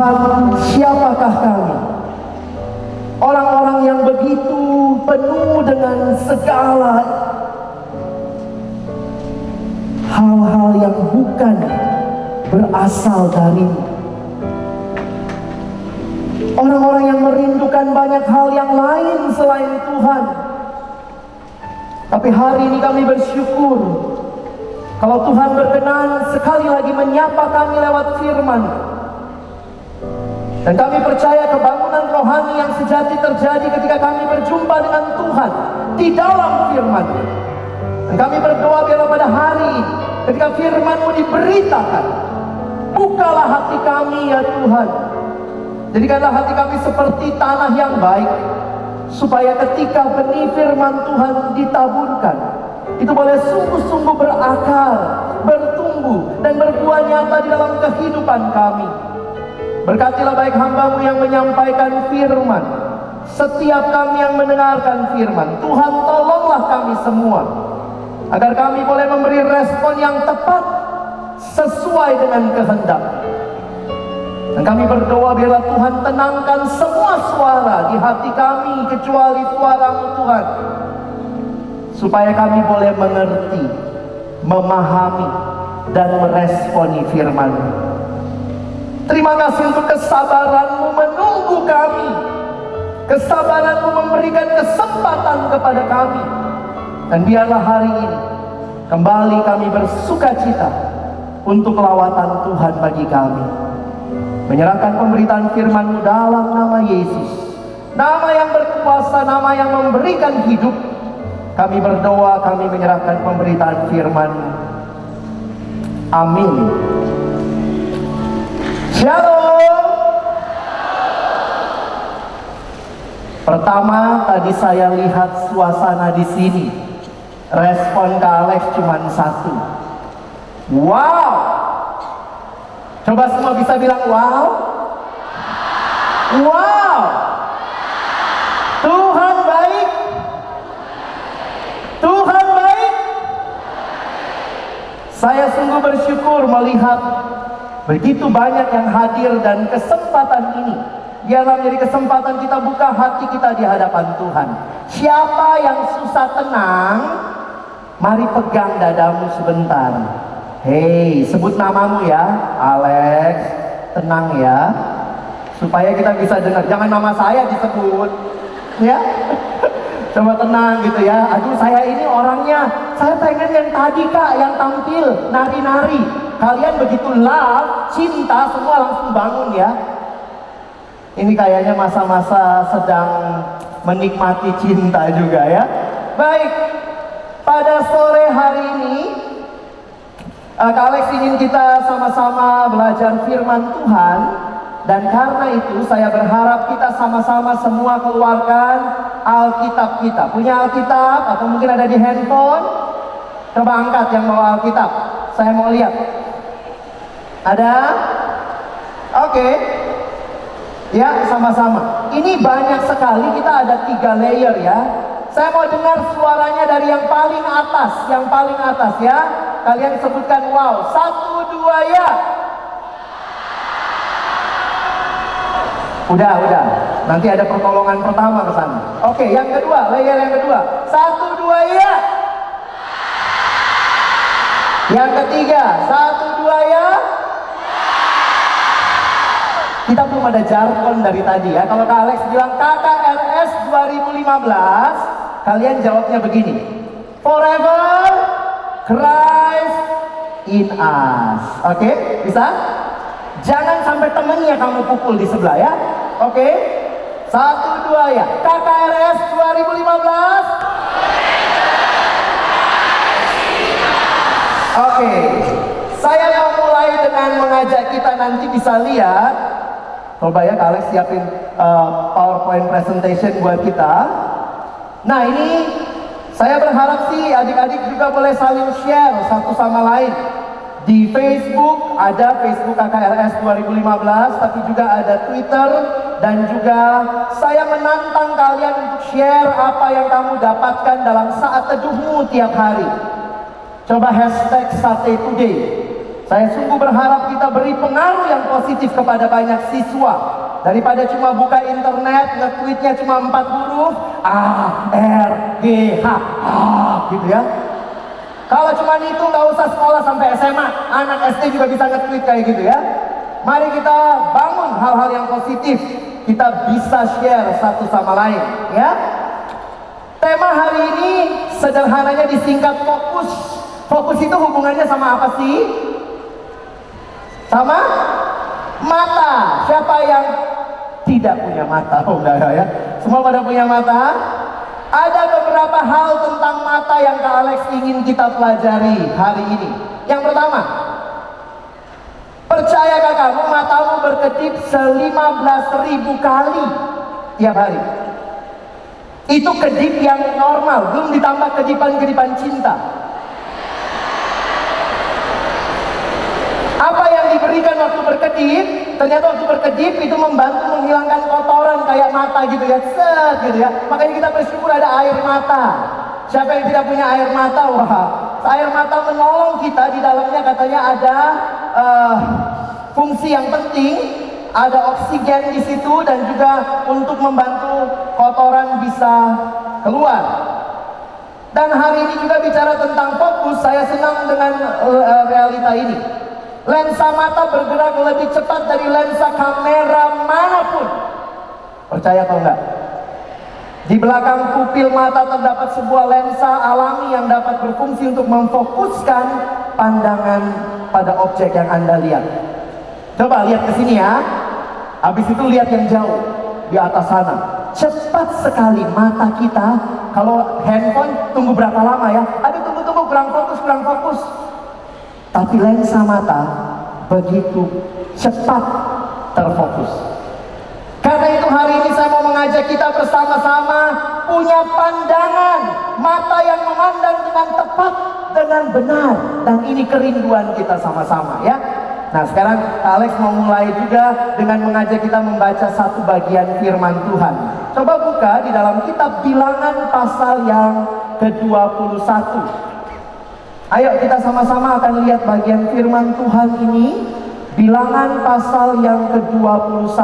Tuhan, siapakah kami? Orang-orang yang begitu penuh dengan segala hal-hal yang bukan berasal darimu. Orang-orang yang merindukan banyak hal yang lain selain Tuhan. Tapi hari ini kami bersyukur kalau Tuhan berkenan sekali lagi menyapa kami lewat firman. Dan kami percaya kebangunan rohani yang sejati terjadi ketika kami berjumpa dengan Tuhan di dalam firman. Dan kami berdoa biarlah pada hari ketika firman-Mu diberitakan, bukalah hati kami ya Tuhan. Jadikanlah hati kami seperti tanah yang baik, supaya ketika benih firman Tuhan ditaburkan, itu boleh sungguh-sungguh berakar, bertumbuh, dan berbuah nyata di dalam kehidupan kami. Berkatilah baik hambamu yang menyampaikan firman, setiap kami yang mendengarkan firman, Tuhan tolonglah kami semua, agar kami boleh memberi respon yang tepat sesuai dengan kehendak. Dan kami berdoa biarlah Tuhan tenangkan semua suara di hati kami kecuali suaramu Tuhan. Supaya kami boleh mengerti, memahami, dan meresponi firman Terima kasih untuk kesabaranmu menunggu kami. Kesabaranmu memberikan kesempatan kepada kami. Dan biarlah hari ini kembali kami bersuka cita untuk lawatan Tuhan bagi kami. Menyerahkan pemberitaan firman dalam nama Yesus. Nama yang berkuasa, nama yang memberikan hidup. Kami berdoa, kami menyerahkan pemberitaan firman. Amin. Shalom. Pertama, tadi saya lihat suasana di sini. Respon ke Alex cuma satu. Wow. Coba semua bisa bilang wow. Wow. Tuhan baik. Tuhan baik. Saya sungguh bersyukur melihat begitu banyak yang hadir dan kesempatan ini biarlah menjadi kesempatan kita buka hati kita di hadapan Tuhan. Siapa yang susah tenang, mari pegang dadamu sebentar. Hei, sebut namamu ya, Alex. Tenang ya, supaya kita bisa dengar. Jangan nama saya disebut, ya. Coba tenang gitu ya. Aduh, saya ini orangnya, saya pengen yang tadi kak, yang tampil nari-nari. Kalian begitu love, cinta, semua langsung bangun ya. Ini kayaknya masa-masa sedang menikmati cinta juga ya. Baik, pada sore hari ini uh, Kak Alex ingin kita sama-sama belajar firman Tuhan dan karena itu saya berharap kita sama-sama semua keluarkan Alkitab kita. Punya Alkitab atau mungkin ada di handphone? Coba angkat yang bawa Alkitab. Saya mau lihat. Ada? Oke. Okay. Ya, sama-sama. Ini banyak sekali, kita ada tiga layer ya. Saya mau dengar suaranya dari yang paling atas, yang paling atas ya. Kalian sebutkan wow. Satu, dua, ya. Udah, udah. Nanti ada pertolongan pertama ke sana. Oke, yang kedua, layer yang kedua. Satu, dua, ya. Yang ketiga, satu, dua, ya. Kita belum ada jargon dari tadi ya. Kalau Kak Alex bilang KKRS 2015, kalian jawabnya begini. Forever Christ in us. Oke, okay? bisa? Jangan sampai temennya kamu pukul di sebelah ya. Oke? Okay? Satu, dua ya. KKRS 2015. Oke. Okay. Saya mau mulai dengan mengajak kita nanti bisa lihat Coba ya Alex siapin uh, PowerPoint presentation buat kita. Nah ini saya berharap sih adik-adik juga boleh saling share satu sama lain. Di Facebook ada Facebook KKRS 2015, tapi juga ada Twitter dan juga saya menantang kalian untuk share apa yang kamu dapatkan dalam saat teduhmu tiap hari. Coba hashtag Sate Today. Saya sungguh berharap kita beri pengaruh yang positif kepada banyak siswa. Daripada cuma buka internet, nge-tweetnya cuma empat huruf, A, R, G, H, A, gitu ya. Kalau cuma itu nggak usah sekolah sampai SMA, anak SD juga bisa nge-tweet kayak gitu ya. Mari kita bangun hal-hal yang positif. Kita bisa share satu sama lain, ya. Tema hari ini sederhananya disingkat fokus. Fokus itu hubungannya sama apa sih? Sama mata. Siapa yang tidak punya mata? Oh enggak ya. Semua pada punya mata? Ada beberapa hal tentang mata yang Kak Alex ingin kita pelajari hari ini. Yang pertama, percayakah kamu matamu berkedip se-15 ribu kali tiap hari? Itu kedip yang normal, belum ditambah kedipan-kedipan cinta. Apa yang diberikan waktu berkedip, ternyata waktu berkedip itu membantu menghilangkan kotoran kayak mata gitu ya, set gitu ya. Makanya kita bersyukur ada air mata. Siapa yang tidak punya air mata, wah, air mata menolong kita di dalamnya katanya ada uh, fungsi yang penting, ada oksigen di situ dan juga untuk membantu kotoran bisa keluar. Dan hari ini juga bicara tentang fokus, saya senang dengan uh, realita ini. Lensa mata bergerak lebih cepat dari lensa kamera mana pun. Percaya atau enggak? Di belakang pupil mata terdapat sebuah lensa alami yang dapat berfungsi untuk memfokuskan pandangan pada objek yang Anda lihat. Coba lihat ke sini ya. Habis itu lihat yang jauh di atas sana. Cepat sekali mata kita. Kalau handphone tunggu berapa lama ya? Aduh tunggu tunggu kurang fokus kurang fokus. Tapi lensa mata begitu cepat terfokus. Karena itu hari ini saya mau mengajak kita bersama-sama punya pandangan mata yang memandang dengan tepat dengan benar dan ini kerinduan kita sama-sama ya. Nah sekarang Alex mau mulai juga dengan mengajak kita membaca satu bagian firman Tuhan. Coba buka di dalam kitab bilangan pasal yang ke-21. Ayo kita sama-sama akan lihat bagian firman Tuhan ini Bilangan pasal yang ke-21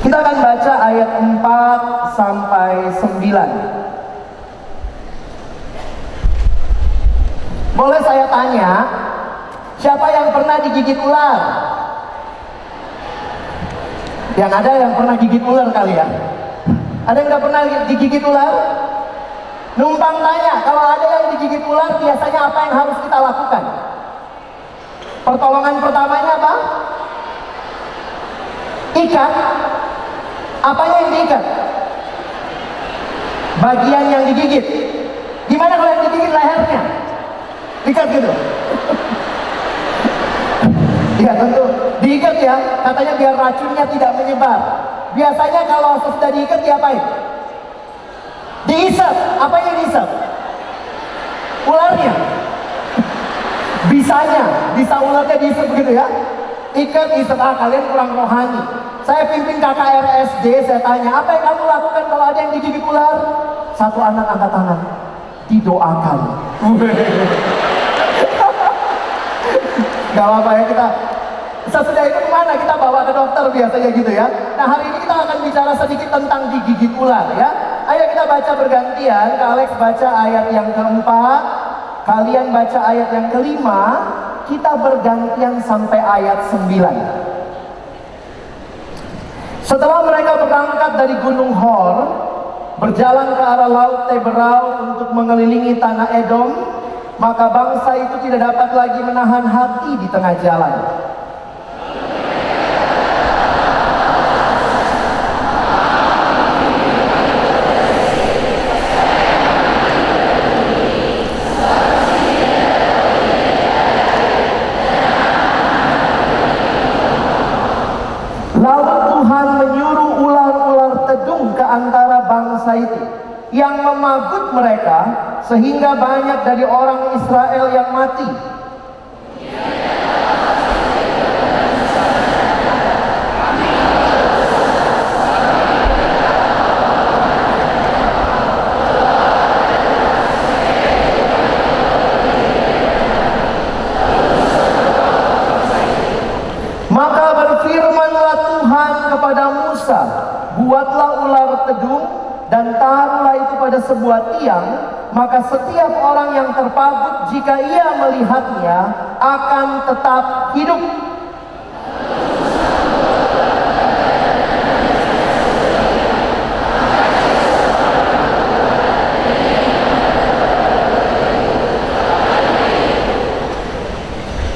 Kita akan baca ayat 4 sampai 9 Boleh saya tanya Siapa yang pernah digigit ular? Yang ada yang pernah gigit ular kali ya? Ada yang gak pernah digigit ular? Numpang tanya, kalau ada yang digigit ular, biasanya apa yang harus kita lakukan? Pertolongan pertamanya apa? Ikat. Apa yang diikat? Bagian yang digigit. Gimana kalau yang digigit lehernya? Ikat gitu. Iya tentu diikat ya, katanya biar racunnya tidak menyebar. Biasanya kalau sudah diikat diapain? Diisap. Apa yang diisap? Ularnya. Bisanya. Bisa ularnya diisap begitu ya. Ikan isap. Ah kalian kurang rohani. Saya pimpin KKRSD, saya tanya, apa yang kamu lakukan kalau ada yang digigit ular? Satu anak angkat tangan. Didoakan. Gak apa-apa ya kita Sesudah itu ke mana kita bawa ke dokter biasanya gitu ya. Nah hari ini kita akan bicara sedikit tentang digigit ular ya. Ayo kita baca bergantian. Alex baca ayat yang keempat, kalian baca ayat yang kelima, kita bergantian sampai ayat sembilan. Setelah mereka berangkat dari Gunung Hor, berjalan ke arah Laut Teberau untuk mengelilingi tanah Edom, maka bangsa itu tidak dapat lagi menahan hati di tengah jalan. sehingga banyak dari orang Israel yang mati. Maka berfirmanlah Tuhan kepada Musa, buatlah ular tedung dan taruhlah itu pada sebuah tiang maka setiap orang yang terpagut jika ia melihatnya akan tetap hidup.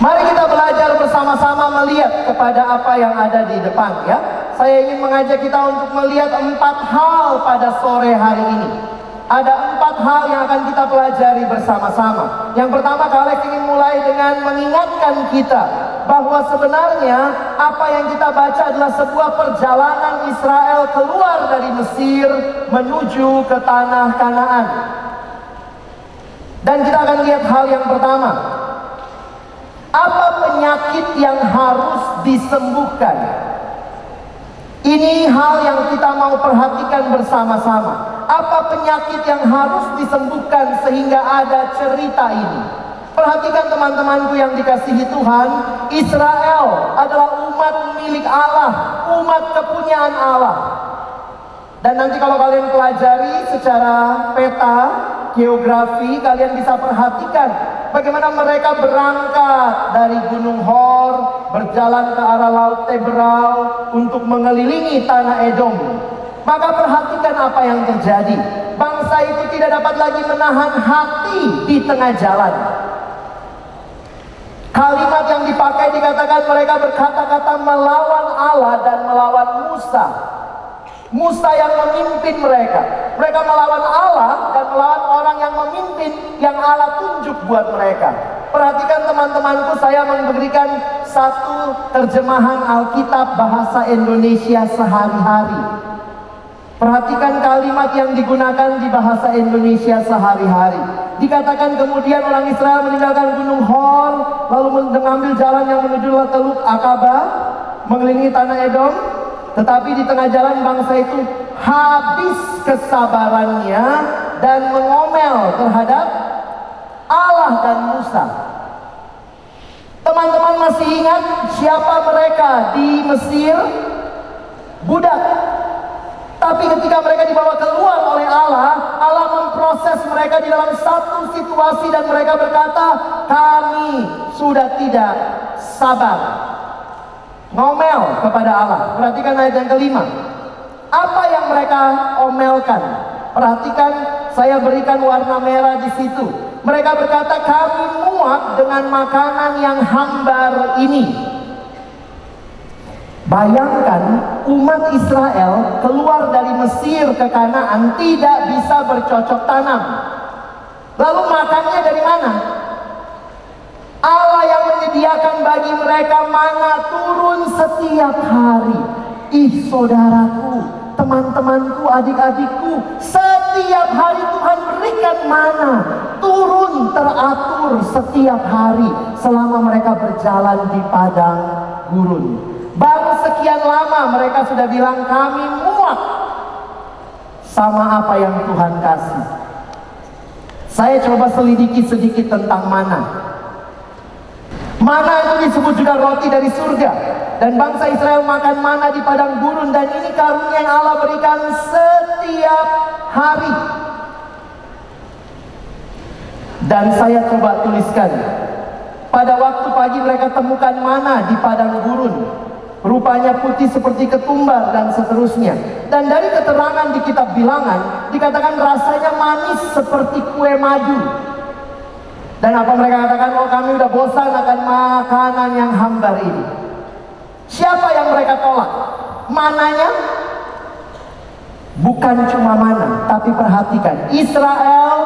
Mari kita belajar bersama-sama melihat kepada apa yang ada di depan ya. Saya ingin mengajak kita untuk melihat empat hal pada sore hari ini. Ada hal yang akan kita pelajari bersama-sama. Yang pertama, kalian ingin mulai dengan mengingatkan kita bahwa sebenarnya apa yang kita baca adalah sebuah perjalanan Israel keluar dari Mesir menuju ke tanah Kanaan. Dan kita akan lihat hal yang pertama, apa penyakit yang harus disembuhkan? Ini hal yang kita mau perhatikan bersama-sama. Apa penyakit yang harus disembuhkan sehingga ada cerita ini? Perhatikan teman-temanku yang dikasihi Tuhan, Israel adalah umat milik Allah, umat kepunyaan Allah. Dan nanti kalau kalian pelajari secara peta, geografi, kalian bisa perhatikan bagaimana mereka berangkat dari Gunung Hor, berjalan ke arah Laut Teberau untuk mengelilingi tanah Edom. Maka perhatikan apa yang terjadi. Bangsa itu tidak dapat lagi menahan hati di tengah jalan. Kalimat yang dipakai dikatakan mereka berkata-kata melawan Allah dan melawan Musa. Musa yang memimpin mereka. Mereka melawan Allah dan melawan orang yang memimpin yang Allah tunjuk buat mereka. Perhatikan teman-temanku, saya memberikan satu terjemahan Alkitab bahasa Indonesia sehari-hari. Perhatikan kalimat yang digunakan di bahasa Indonesia sehari-hari. Dikatakan kemudian orang Israel meninggalkan Gunung Hor, lalu mengambil jalan yang menuju Teluk Akaba, mengelilingi tanah Edom, tetapi di tengah jalan bangsa itu habis kesabarannya dan mengomel terhadap Allah dan Musa. Teman-teman masih ingat siapa mereka di Mesir? Budak. Tapi ketika mereka dibawa keluar oleh Allah, Allah memproses mereka di dalam satu situasi dan mereka berkata, kami sudah tidak sabar ngomel kepada Allah. Perhatikan ayat yang kelima. Apa yang mereka omelkan? Perhatikan, saya berikan warna merah di situ. Mereka berkata, kami muak dengan makanan yang hambar ini. Bayangkan umat Israel keluar dari Mesir ke Kanaan tidak bisa bercocok tanam. Lalu makannya dari mana? Allah yang menyediakan bagi mereka mana turun setiap hari. Ih saudaraku, teman-temanku, adik-adikku, setiap hari Tuhan berikan mana turun teratur setiap hari selama mereka berjalan di padang gurun. Baru sekian lama mereka sudah bilang kami muak sama apa yang Tuhan kasih. Saya coba selidiki sedikit tentang mana. Mana itu disebut juga roti dari surga. Dan bangsa Israel makan mana di padang gurun. Dan ini karunia yang Allah berikan setiap hari. Dan saya coba tuliskan. Pada waktu pagi mereka temukan mana di padang gurun. Rupanya putih seperti ketumbar dan seterusnya. Dan dari keterangan di kitab bilangan dikatakan rasanya manis seperti kue madu. Dan apa mereka katakan? Oh kami udah bosan akan makanan yang hambar ini. Siapa yang mereka tolak? Mananya? Bukan cuma mana, tapi perhatikan. Israel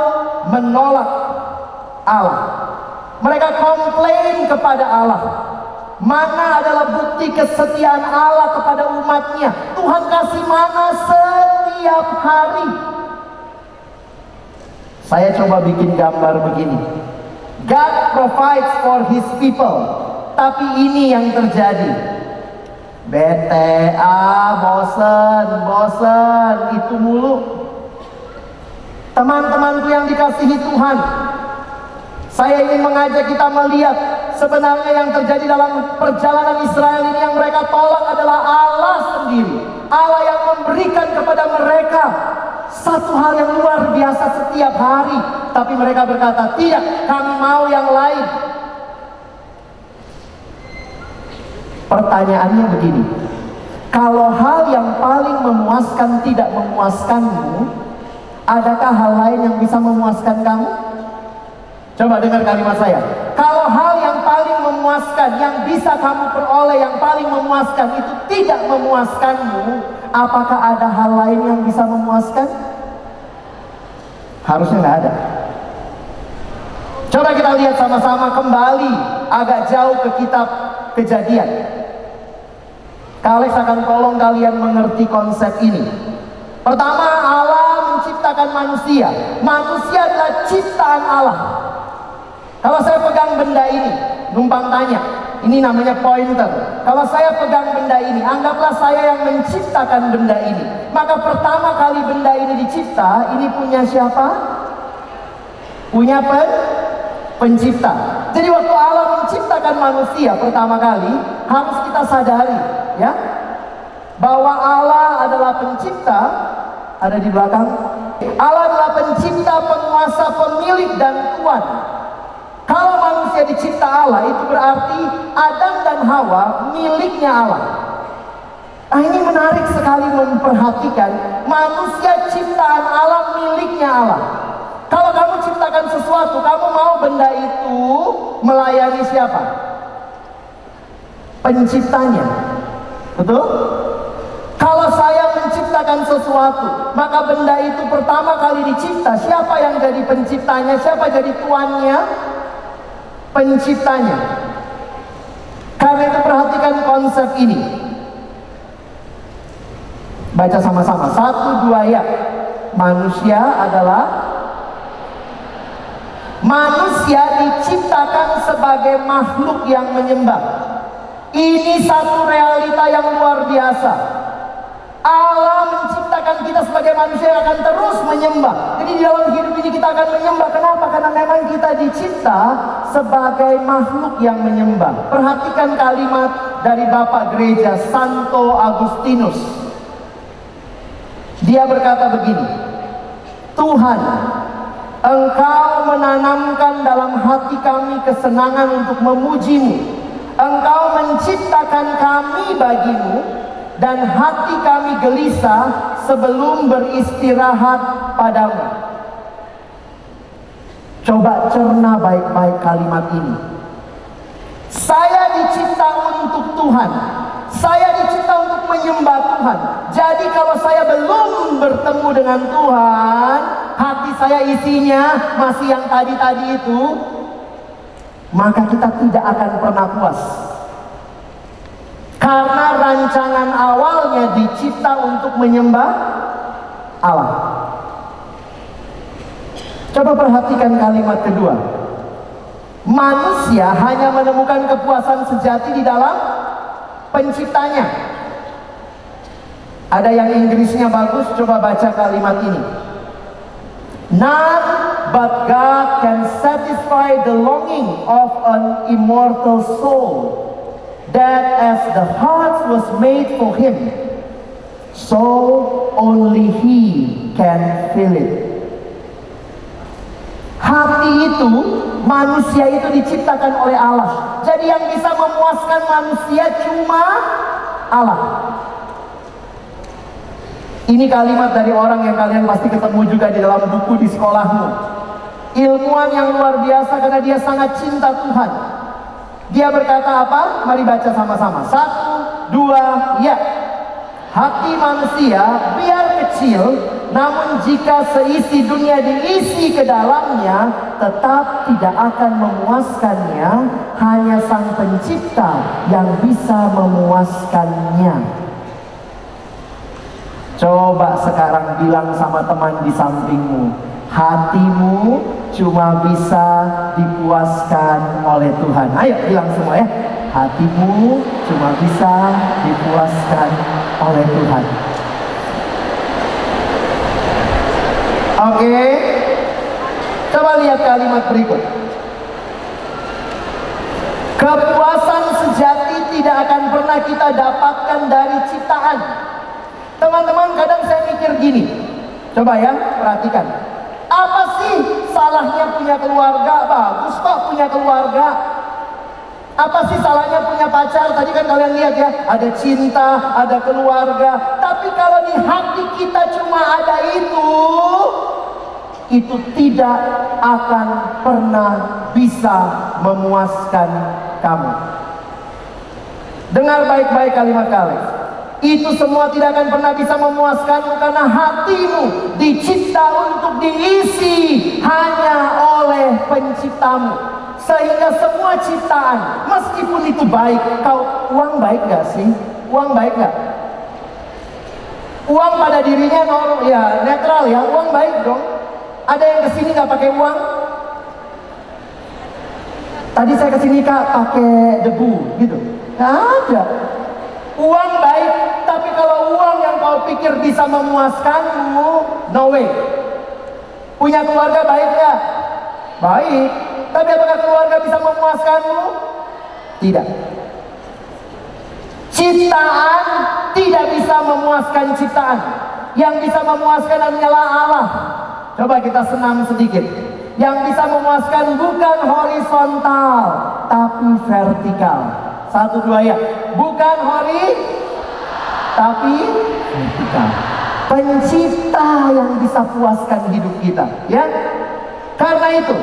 menolak Allah. Mereka komplain kepada Allah. Mana adalah bukti kesetiaan Allah kepada umatnya? Tuhan kasih mana setiap hari. Saya coba bikin gambar begini. God provides for his people. Tapi ini yang terjadi. BTA, bosen, bosen, itu mulu. Teman-temanku yang dikasihi Tuhan, saya ingin mengajak kita melihat sebenarnya yang terjadi dalam perjalanan Israel ini yang mereka tolak adalah Allah sendiri. Allah yang memberikan kepada mereka satu hal yang luar biasa setiap hari. Tapi mereka berkata, tidak, kami mau yang lain. Pertanyaannya begini, kalau hal yang paling memuaskan tidak memuaskanmu, adakah hal lain yang bisa memuaskan kamu? Coba dengar kalimat saya. Kalau hal yang paling memuaskan, yang bisa kamu peroleh, yang paling memuaskan itu tidak memuaskanmu, apakah ada hal lain yang bisa memuaskan? Harusnya nggak ada. Coba kita lihat sama-sama kembali agak jauh ke kitab kejadian. Kalex akan tolong kalian mengerti konsep ini. Pertama, Allah menciptakan manusia. Manusia adalah ciptaan Allah. Kalau saya pegang benda ini, numpang tanya, ini namanya pointer. Kalau saya pegang benda ini, anggaplah saya yang menciptakan benda ini. Maka pertama kali benda ini dicipta, ini punya siapa? Punya pen pencipta. Jadi waktu Allah menciptakan manusia pertama kali, harus kita sadari, ya, bahwa Allah adalah pencipta, ada di belakang. Allah adalah pencipta, penguasa, pemilik dan tuan. Kalau manusia dicipta Allah itu berarti Adam dan Hawa miliknya Allah. Nah ini menarik sekali memperhatikan manusia ciptaan Allah miliknya Allah. Kalau kamu ciptakan sesuatu, kamu mau benda itu melayani siapa? Penciptanya. Betul? Kalau saya menciptakan sesuatu, maka benda itu pertama kali dicipta. Siapa yang jadi penciptanya? Siapa jadi tuannya? Penciptanya. Karena itu perhatikan konsep ini. Baca sama-sama. Satu dua ya. Manusia adalah manusia diciptakan sebagai makhluk yang menyembah. Ini satu realita yang luar biasa. Allah kita sebagai manusia akan terus menyembah. Jadi di dalam hidup ini kita akan menyembah. Kenapa? Karena memang kita dicipta sebagai makhluk yang menyembah. Perhatikan kalimat dari Bapak Gereja Santo Agustinus. Dia berkata begini, Tuhan, Engkau menanamkan dalam hati kami kesenangan untuk memujimu. Engkau menciptakan kami bagimu dan hati kami gelisah sebelum beristirahat padamu. Coba cerna baik-baik kalimat ini. Saya dicipta untuk Tuhan. Saya dicipta untuk menyembah Tuhan. Jadi kalau saya belum bertemu dengan Tuhan, hati saya isinya masih yang tadi-tadi itu, maka kita tidak akan pernah puas. Karena rancangan awalnya dicipta untuk menyembah Allah. Coba perhatikan kalimat kedua. Manusia hanya menemukan kepuasan sejati di dalam penciptanya. Ada yang Inggrisnya bagus, coba baca kalimat ini. None but God can satisfy the longing of an immortal soul that as the heart was made for him, so only he can fill it. Hati itu, manusia itu diciptakan oleh Allah. Jadi yang bisa memuaskan manusia cuma Allah. Ini kalimat dari orang yang kalian pasti ketemu juga di dalam buku di sekolahmu. Ilmuwan yang luar biasa karena dia sangat cinta Tuhan. Dia berkata apa? Mari baca sama-sama. Satu, dua, ya. Hati manusia biar kecil, namun jika seisi dunia diisi ke dalamnya, tetap tidak akan memuaskannya. Hanya Sang Pencipta yang bisa memuaskannya. Coba sekarang bilang sama teman di sampingmu, hatimu cuma bisa dipuaskan oleh Tuhan. Ayo bilang semua ya. Hatimu cuma bisa dipuaskan oleh Tuhan. Oke. Coba lihat kalimat berikut. Kepuasan sejati tidak akan pernah kita dapatkan dari ciptaan. Coba ya, perhatikan. Salahnya punya keluarga? Bagus kok punya keluarga. Apa sih salahnya punya pacar? Tadi kan kalian lihat ya, ada cinta, ada keluarga. Tapi kalau di hati kita cuma ada itu, itu tidak akan pernah bisa memuaskan kamu. Dengar baik-baik kalimat kalian. Itu semua tidak akan pernah bisa memuaskanmu karena hatimu dicipta untuk diisi hanya oleh penciptamu. Sehingga semua ciptaan, meskipun itu baik, kau uang baik gak sih? Uang baik gak? Uang pada dirinya normal, ya netral ya, uang baik dong. Ada yang ke sini nggak pakai uang? Tadi saya ke sini kak pakai debu gitu. Nggak ada. Uang baik, tapi kalau uang yang kau pikir bisa memuaskanmu, no way. Punya keluarga baik ya? Baik. Tapi apakah keluarga bisa memuaskanmu? Tidak. Ciptaan tidak bisa memuaskan ciptaan. Yang bisa memuaskan hanyalah Allah. Coba kita senam sedikit. Yang bisa memuaskan bukan horizontal, tapi vertikal. Satu dua ya. Bukan hori, tapi pencipta. Pencipta yang bisa puaskan hidup kita, ya. Karena itu,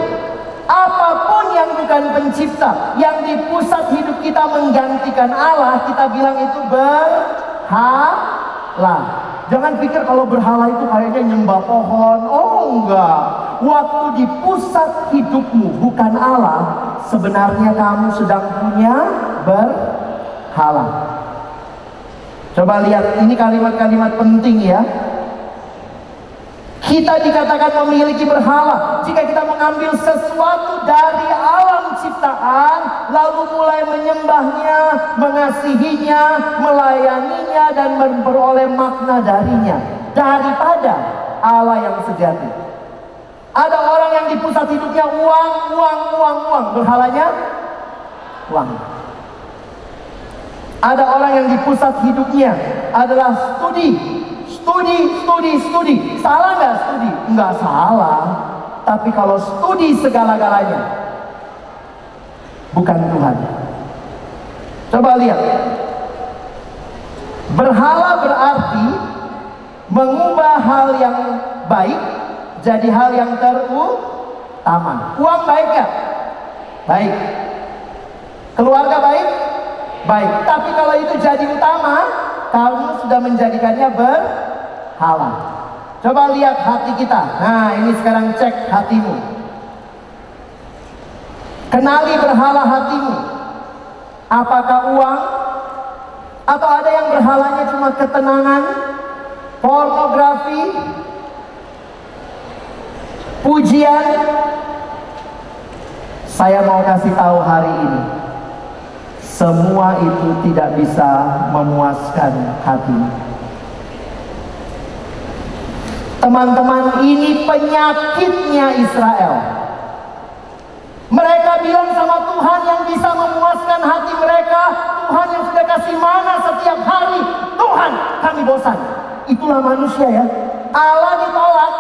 apa pun yang bukan pencipta, yang di pusat hidup kita menggantikan Allah, kita bilang itu berhala. Jangan pikir kalau berhala itu kayaknya nyembah pohon. Oh enggak. Waktu di pusat hidupmu bukan Allah, sebenarnya kamu sedang punya berhala. Coba lihat, ini kalimat-kalimat penting ya. Kita dikatakan memiliki berhala jika kita mengambil sesuatu dari alam ciptaan, lalu mulai menyembahnya, mengasihinya, melayaninya, dan memperoleh makna darinya daripada Allah yang sejati. Ada orang yang di pusat hidupnya uang, uang, uang, uang, berhalanya uang. Ada orang yang di pusat hidupnya adalah studi, studi, studi, studi. Salah nggak studi? Nggak salah. Tapi kalau studi segala-galanya, bukan Tuhan. Coba lihat. Berhala berarti mengubah hal yang baik jadi hal yang terutama. Uang baik ya? Baik. Keluarga baik? Baik, tapi kalau itu jadi utama, kamu sudah menjadikannya berhala. Coba lihat hati kita. Nah, ini sekarang cek hatimu. Kenali berhala hatimu. Apakah uang? Atau ada yang berhalanya cuma ketenangan, pornografi, pujian? Saya mau kasih tahu hari ini semua itu tidak bisa memuaskan hati. Teman-teman, ini penyakitnya Israel. Mereka bilang sama Tuhan yang bisa memuaskan hati mereka, Tuhan yang sudah kasih mana setiap hari. Tuhan, kami bosan. Itulah manusia ya. Allah ditolak,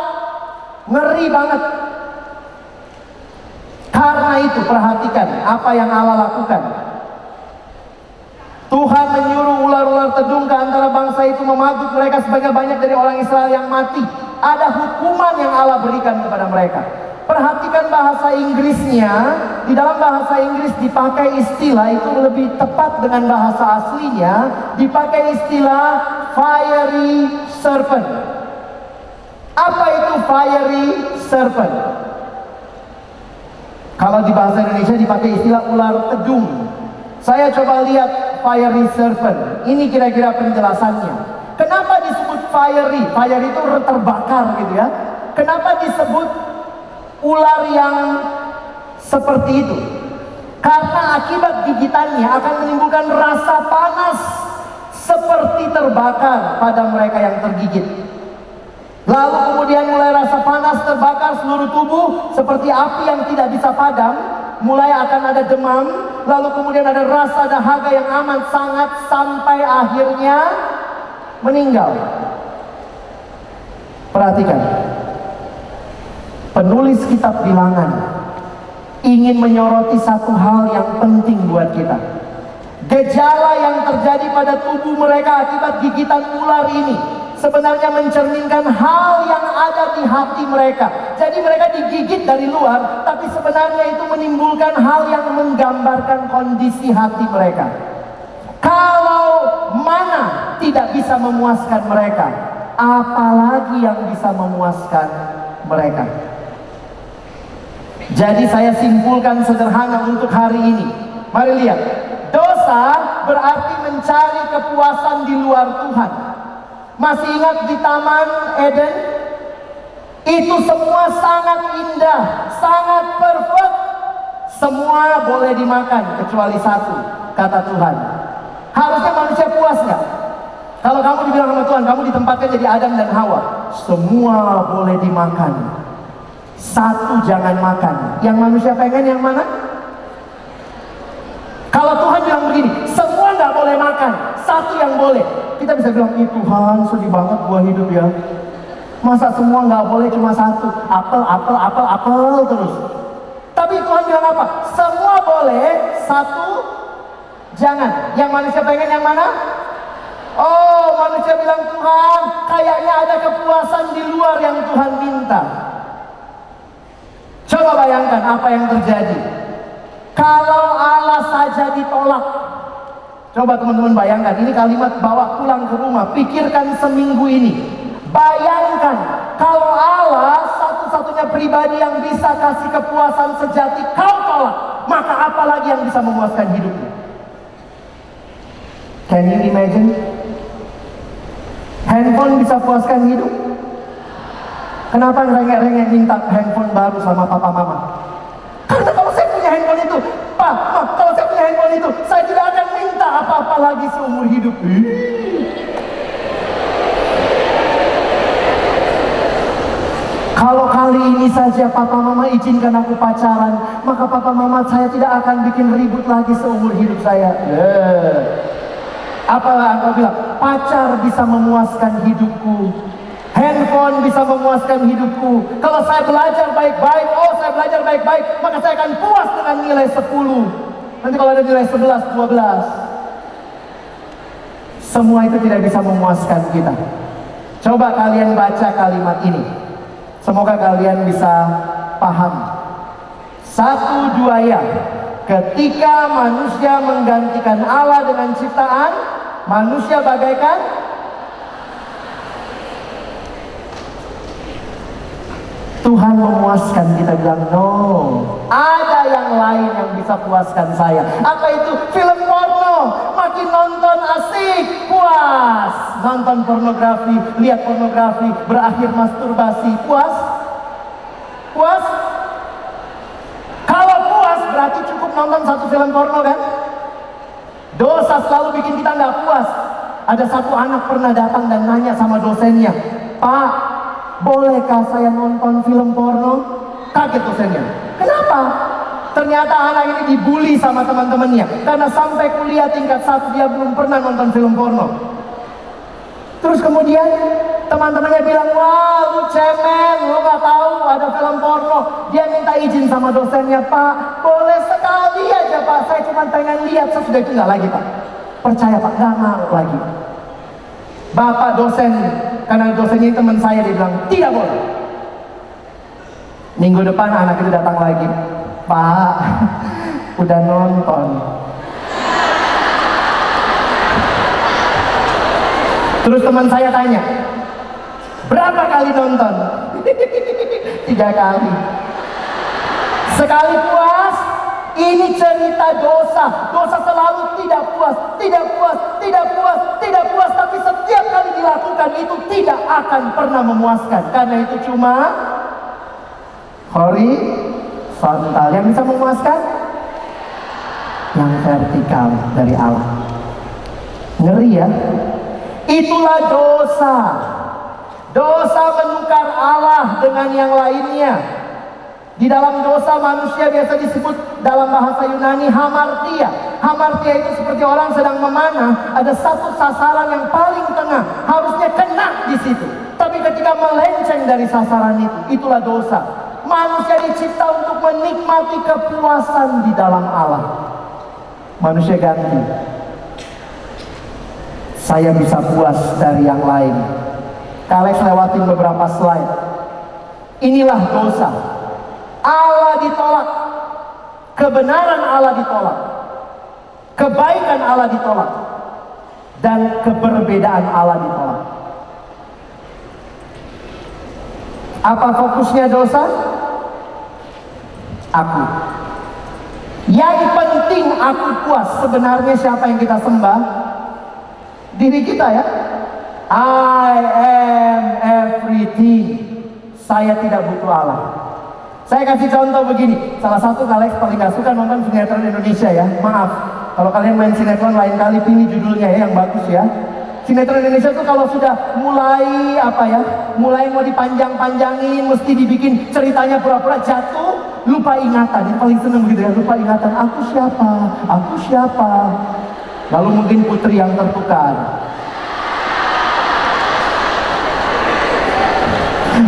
ngeri banget. Karena itu perhatikan apa yang Allah lakukan. Tuhan menyuruh ular-ular antara bangsa itu memagut mereka sebagai banyak dari orang Israel yang mati. Ada hukuman yang Allah berikan kepada mereka. Perhatikan bahasa Inggrisnya. Di dalam bahasa Inggris dipakai istilah itu lebih tepat dengan bahasa aslinya. Dipakai istilah fiery serpent. Apa itu fiery serpent? Kalau di bahasa Indonesia dipakai istilah ular tedung. Saya coba lihat fiery serpent. Ini kira-kira penjelasannya. Kenapa disebut fiery? Fiery itu terbakar gitu ya. Kenapa disebut ular yang seperti itu? Karena akibat gigitannya akan menimbulkan rasa panas seperti terbakar pada mereka yang tergigit. Lalu kemudian mulai rasa panas terbakar seluruh tubuh seperti api yang tidak bisa padam. Mulai akan ada demam, lalu kemudian ada rasa dahaga yang amat sangat sampai akhirnya meninggal. Perhatikan. Penulis kitab bilangan ingin menyoroti satu hal yang penting buat kita. Gejala yang terjadi pada tubuh mereka akibat gigitan ular ini sebenarnya mencerminkan hal yang ada di hati mereka. Jadi mereka digigit dari luar, tapi sebenarnya itu menimbulkan hal yang menggambarkan kondisi hati mereka. Kalau mana tidak bisa memuaskan mereka, apalagi yang bisa memuaskan mereka. Jadi saya simpulkan sederhana untuk hari ini. Mari lihat. Dosa berarti mencari kepuasan di luar Tuhan. Masih ingat di Taman Eden? Itu semua sangat indah, sangat perfect. Semua boleh dimakan kecuali satu, kata Tuhan. Harusnya manusia puas nggak? Kalau kamu dibilang sama Tuhan, kamu ditempatkan jadi Adam dan Hawa. Semua boleh dimakan. Satu jangan makan. Yang manusia pengen yang mana? Kalau Tuhan bilang begini, semua nggak boleh makan, satu yang boleh. Kita bisa bilang, ih Tuhan sedih banget gua hidup ya. Masa semua nggak boleh cuma satu, apel, apel, apel, apel terus. Tapi Tuhan bilang apa? Semua boleh, satu jangan. Yang manusia pengen yang mana? Oh, manusia bilang Tuhan, kayaknya ada kepuasan di luar yang Tuhan minta. Coba bayangkan apa yang terjadi. Kalau Allah saja ditolak. Coba teman-teman bayangkan, ini kalimat bawa pulang ke rumah. Pikirkan seminggu ini. Bayangkan kalau Allah satu-satunya pribadi yang bisa kasih kepuasan sejati kau tolak. Maka apa lagi yang bisa memuaskan hidupmu? Can you imagine? Handphone bisa puaskan hidup? Kenapa rengek-rengek minta handphone baru sama papa mama? Karena kalau saya punya handphone itu, Pak, Ma, kalau saya punya handphone itu, saya tidak apa-apa lagi seumur hidup. Kalau kali ini saja papa mama izinkan aku pacaran, maka papa mama saya tidak akan bikin ribut lagi seumur hidup saya. Yeah. Apalah engkau bilang, pacar bisa memuaskan hidupku. Handphone bisa memuaskan hidupku. Kalau saya belajar baik-baik, oh saya belajar baik-baik, maka saya akan puas dengan nilai 10. Nanti kalau ada nilai 11, 12. Semua itu tidak bisa memuaskan kita. Coba kalian baca kalimat ini. Semoga kalian bisa paham. Satu dua ya. Ketika manusia menggantikan Allah dengan ciptaan, manusia bagaikan Tuhan memuaskan kita bilang no ada yang lain yang bisa puaskan saya apa itu film porno makin nonton asik puas nonton pornografi lihat pornografi berakhir masturbasi puas puas kalau puas berarti cukup nonton satu film porno kan dosa selalu bikin kita nggak puas ada satu anak pernah datang dan nanya sama dosennya pak bolehkah saya nonton film porno? Kaget dosennya. Kenapa? Ternyata anak ini dibully sama teman-temannya. Karena sampai kuliah tingkat satu dia belum pernah nonton film porno. Terus kemudian teman-temannya bilang, wah lu cemen, lu gak tahu ada film porno. Dia minta izin sama dosennya, Pak, boleh sekali aja Pak, saya cuma pengen lihat. Sesudah itu gak lagi Pak. Percaya Pak, gak mau lagi. Bapak dosen, karena dosennya teman saya, dia bilang, tidak boleh. Minggu depan anak itu datang lagi. Pak, udah nonton. Terus teman saya tanya, berapa kali nonton? Tiga kali. Sekali puas, ini cerita dosa. Dosa selalu tidak puas, tidak puas, tidak puas, tidak puas. Tapi setiap kali dilakukan itu tidak akan pernah memuaskan. Karena itu cuma horizontal. Yang bisa memuaskan? Yang vertikal dari Allah. Ngeri ya? Itulah dosa. Dosa menukar Allah dengan yang lainnya. Di dalam dosa manusia biasa disebut dalam bahasa Yunani hamartia. Hamartia itu seperti orang sedang memanah, ada satu sasaran yang paling tengah, harusnya kena di situ. Tapi ketika melenceng dari sasaran itu, itulah dosa. Manusia dicipta untuk menikmati kepuasan di dalam Allah. Manusia ganti. Saya bisa puas dari yang lain. Kalian lewatin beberapa slide. Inilah dosa. Allah ditolak. Kebenaran Allah ditolak. Kebaikan Allah ditolak. Dan keberbedaan Allah ditolak. Apa fokusnya dosa? Aku. Yang penting aku puas. Sebenarnya siapa yang kita sembah? Diri kita ya. I am everything. Saya tidak butuh Allah. Saya kasih contoh begini. Salah satu kalian paling gak suka nonton sinetron Indonesia ya. Maaf. Kalau kalian main sinetron lain kali pilih judulnya ya yang bagus ya. Sinetron Indonesia tuh kalau sudah mulai apa ya, mulai mau dipanjang-panjangin, mesti dibikin ceritanya pura-pura jatuh, lupa ingatan. Ini paling seneng gitu ya, lupa ingatan. Aku siapa? Aku siapa? Lalu mungkin putri yang tertukar.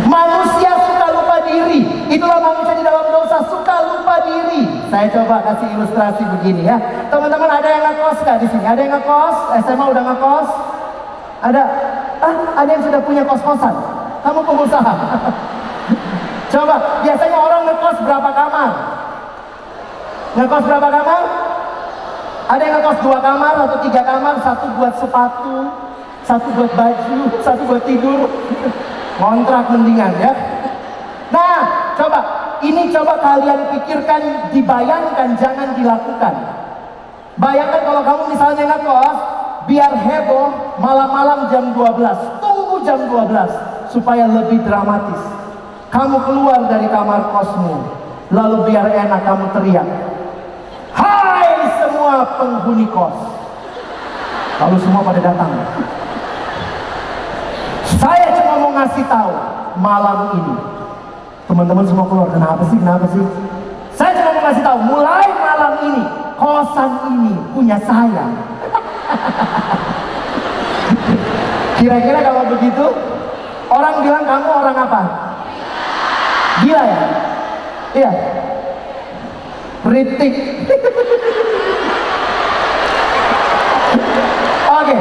Manusia suka lupa diri. Itulah manusia di dalam dosa suka lupa diri. Saya coba kasih ilustrasi begini ya. Teman-teman ada yang ngekos gak di sini? Ada yang ngekos? SMA udah ngekos? Ada? Ah, ada yang sudah punya kos-kosan? Kamu pengusaha? Coba, biasanya orang ngekos berapa kamar? Ngekos berapa kamar? Ada yang ngekos dua kamar atau tiga kamar, satu buat sepatu, satu buat baju, satu buat tidur. Kontrak mendingan ya. Nah, coba ini coba kalian pikirkan, dibayangkan, jangan dilakukan. Bayangkan kalau kamu misalnya ngekos, biar heboh malam-malam jam 12 tunggu jam 12 supaya lebih dramatis kamu keluar dari kamar kosmu lalu biar enak kamu teriak hai semua penghuni kos. Lalu semua pada datang. Saya cuma mau ngasih tahu malam ini teman-teman semua keluar. Kenapa sih? Kenapa sih? Saya cuma mau ngasih tahu mulai malam ini kosan ini punya saya. Kira-kira kalau begitu, orang bilang kamu orang apa? Gila ya? Iya. Ritik. Oke.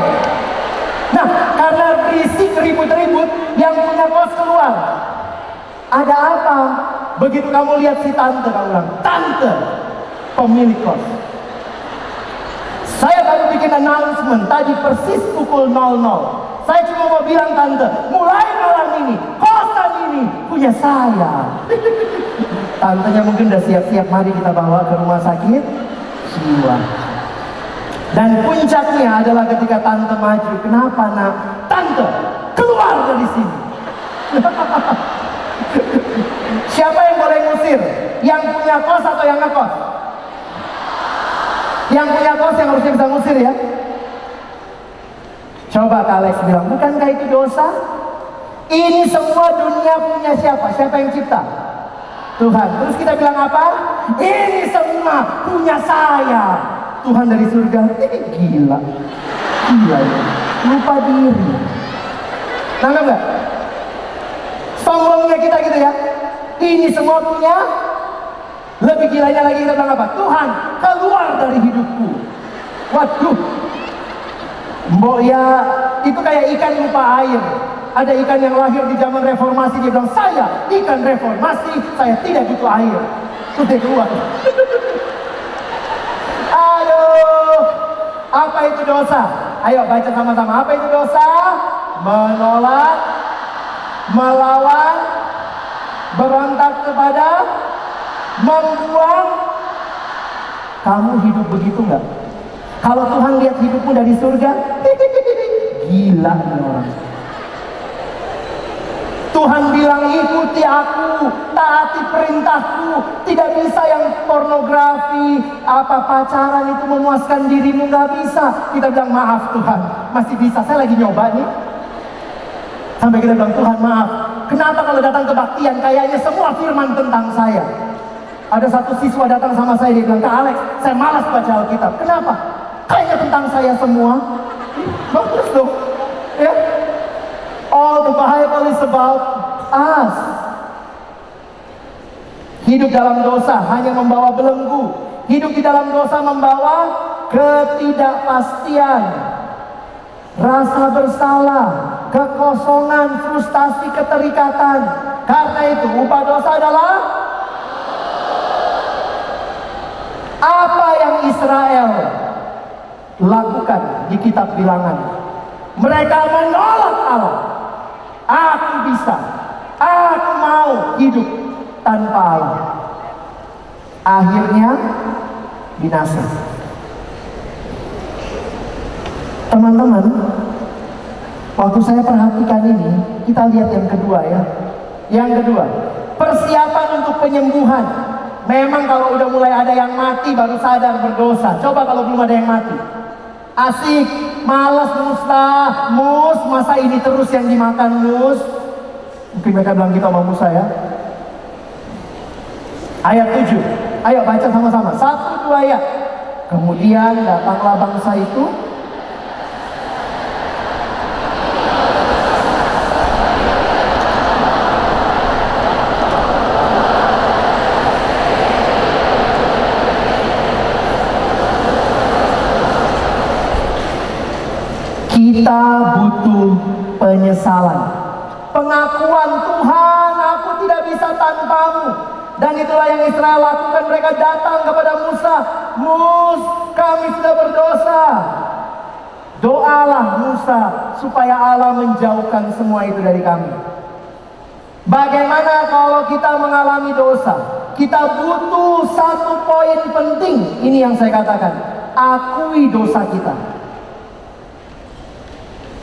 Nah, karena berisik ribut-ribut, yang punya kos keluar. Ada apa? Begitu kamu lihat si tante, kamu bilang, tante, pemilik kos. Saya baru bikin announcement tadi persis pukul 00. Saya cuma mau bilang tante, mulai malam ini punya saya. Tantenya mungkin udah siap-siap, mari kita bawa ke rumah sakit jiwa. Dan puncaknya adalah ketika tante maju. Kenapa nak? Tante, keluar dari sini. Siapa yang boleh ngusir? Yang punya kos atau yang ngekos? Yang punya kos yang harusnya bisa ngusir ya. Coba Kak Alex bilang, bukankah itu dosa? Ini semua dunia punya siapa? Siapa yang cipta? Tuhan. Terus kita bilang apa? Ini semua punya saya. Tuhan dari surga. Ini gila. Gila. Lupa diri. Nangkap nggak? Sombongnya kita gitu ya. Ini semua punya. Lebih gilanya lagi kita bilang apa? Tuhan, keluar dari hidupku. Waduh. Mbok ya, itu kayak ikan lupa air. Ada ikan yang lahir di zaman reformasi, dia bilang, saya ikan reformasi, saya tidak butuh air. Terus dia keluar. Aduh, apa itu dosa? Ayo baca sama-sama, apa itu dosa? Menolak, melawan, berontak kepada, membuang. Kamu hidup begitu nggak? Kalau Tuhan lihat hidupmu dari surga, gila orang. Tuhan bilang ikuti aku, taati perintahku. Tidak bisa yang pornografi, apa pacaran itu memuaskan dirimu nggak bisa. Kita bilang maaf Tuhan, masih bisa. Saya lagi nyoba nih. Sampai kita bilang Tuhan maaf. Kenapa kalau datang kebaktian kayaknya semua firman tentang saya? Ada satu siswa datang sama saya dia bilang, Kak Alex, saya malas baca Alkitab. Kenapa? Kayaknya tentang saya semua. Bagus dong. Ya. All the Bible is about us. Hidup dalam dosa hanya membawa belenggu. Hidup di dalam dosa membawa ketidakpastian, rasa bersalah, kekosongan, frustasi, keterikatan. Karena itu, upah dosa adalah apa yang Israel lakukan di kitab bilangan. Mereka menolak Allah. Aku bisa, aku mau hidup tanpa Allah. Akhirnya binasa. Teman-teman, waktu saya perhatikan ini, kita lihat yang kedua ya. Yang kedua, persiapan untuk penyembuhan. Memang kalau udah mulai ada yang mati baru sadar berdosa. Coba kalau belum ada yang mati. Asik, malas musnah, mus, masa ini terus yang dimakan mus. Mungkin mereka bilang gitu sama Musa ya. Ayat 7. Ayo baca sama-sama. Satu dua ayat. Kemudian datanglah bangsa itu kita butuh penyesalan. Pengakuan Tuhan, aku tidak bisa tanpamu. Dan itulah yang Israel lakukan. Mereka datang kepada Musa. Mus, kami sudah berdosa. Doalah Musa supaya Allah menjauhkan semua itu dari kami. Bagaimana kalau kita mengalami dosa? Kita butuh satu poin penting. Ini yang saya katakan. Akui dosa kita.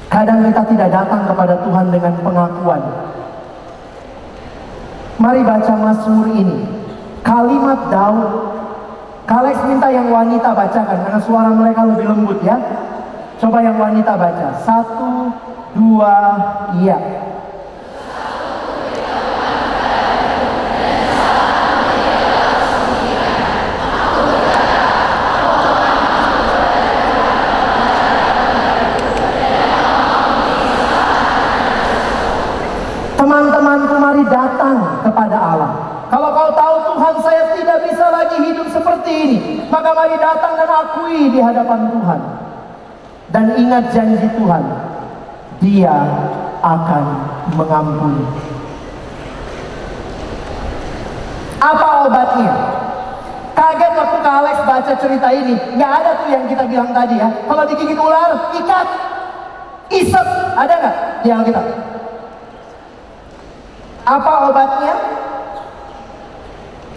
Kadang kita tidak datang kepada Tuhan dengan pengakuan. Mari baca Mazmur ini. Kalimat Daud. Kalex minta yang wanita bacakan karena suara mereka lebih lembut ya. Coba yang wanita baca. Satu, dua, iya. Teman-temanku mari datang kepada Allah. Kalau kau tahu Tuhan saya tidak bisa lagi hidup seperti ini. Maka mari datang dan akui di hadapan Tuhan. Dan ingat janji Tuhan. Dia akan mengampuni. Apa obatnya? Kaget waktu Kak Alex baca cerita ini. Nggak ada tuh yang kita bilang tadi ya. Kalau digigit ular, ikat. Isep. Ada nggak di Alkitab? Apa obatnya?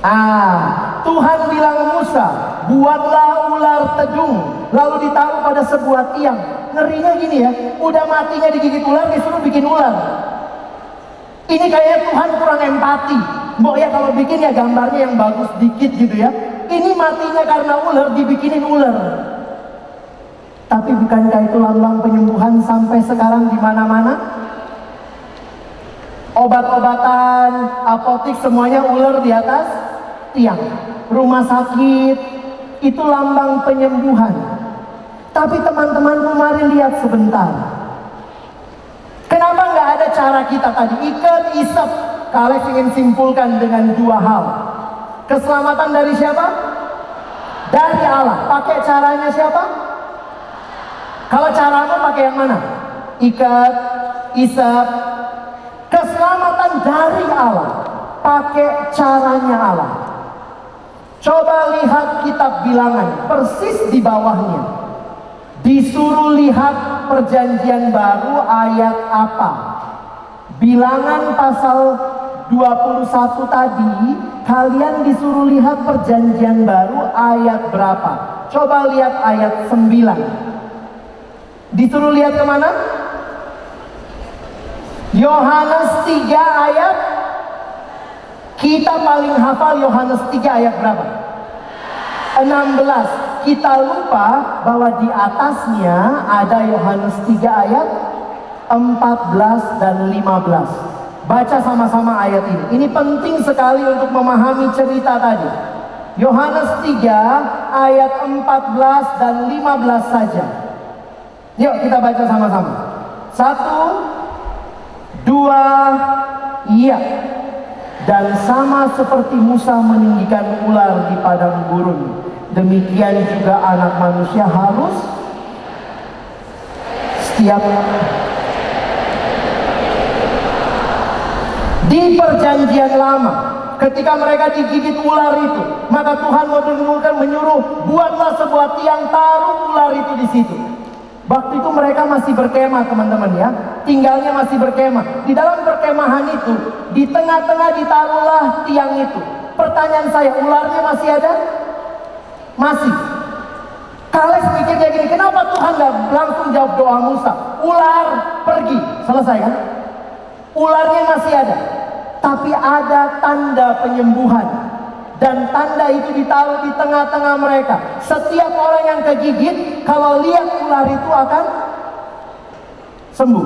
Ah, Tuhan bilang Musa, buatlah ular tedung, lalu ditaruh pada sebuah tiang. Ngerinya gini ya, udah matinya digigit ular, disuruh bikin ular. Ini kayaknya Tuhan kurang empati. Mbok ya kalau bikin ya gambarnya yang bagus dikit gitu ya. Ini matinya karena ular, dibikinin ular. Tapi bukankah itu lambang penyembuhan sampai sekarang di mana-mana? obat-obatan, apotik semuanya ular di atas tiang. Rumah sakit itu lambang penyembuhan. Tapi teman-teman mari lihat sebentar. Kenapa nggak ada cara kita tadi ikat isep? Kalian ingin simpulkan dengan dua hal. Keselamatan dari siapa? Dari Allah. Pakai caranya siapa? Kalau caramu pakai yang mana? Ikat, isep, Keselamatan dari Allah. Pakai caranya Allah. Coba lihat kitab bilangan. Persis di bawahnya. Disuruh lihat perjanjian baru ayat apa. Bilangan pasal 21 tadi. Kalian disuruh lihat perjanjian baru ayat berapa. Coba lihat ayat 9. Disuruh lihat ke mana? Yohanes 3 ayat kita paling hafal Yohanes 3 ayat berapa? 16 kita lupa bahwa di atasnya ada Yohanes 3 ayat 14 dan 15 baca sama-sama ayat ini. Ini penting sekali untuk memahami cerita tadi. Yohanes 3 ayat 14 dan 15 saja. Yuk kita baca sama-sama. Satu Dua, iya. Dan sama seperti Musa meninggikan ular di padang gurun, demikian juga anak manusia harus setiap di perjanjian lama ketika mereka digigit ular itu maka Tuhan menurunkan menyuruh buatlah sebuah tiang taruh ular itu di situ Waktu itu mereka masih berkemah teman-teman ya. Tinggalnya masih berkemah. Di dalam perkemahan itu Di tengah-tengah ditaruhlah tiang itu. Pertanyaan saya ularnya masih ada? Masih. Kales mikirnya gini Kenapa Tuhan gak langsung jawab doa Musa? Ular pergi. Selesai kan? Ularnya masih ada. Tapi ada tanda penyembuhan dan tanda itu ditaruh di tengah-tengah mereka. Setiap orang yang kegigit, kalau lihat ular itu akan sembuh.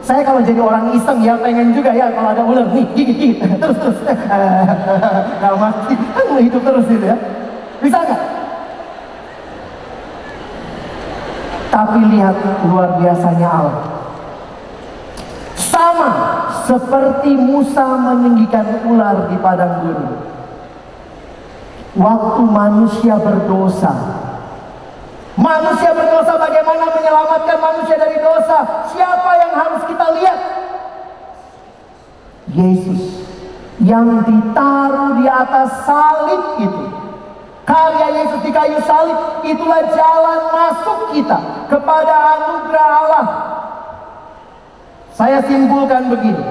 Saya kalau jadi orang iseng ya pengen juga ya kalau ada ular nih gigit gigit terus terus nggak mati kan hidup terus gitu ya bisa nggak? Tapi lihat luar biasanya Allah. Sama seperti Musa meninggikan ular di padang gurun waktu manusia berdosa. Manusia berdosa bagaimana menyelamatkan manusia dari dosa? Siapa yang harus kita lihat? Yesus yang ditaruh di atas salib itu. Karya Yesus di kayu salib itulah jalan masuk kita kepada anugerah Allah. Saya simpulkan begini.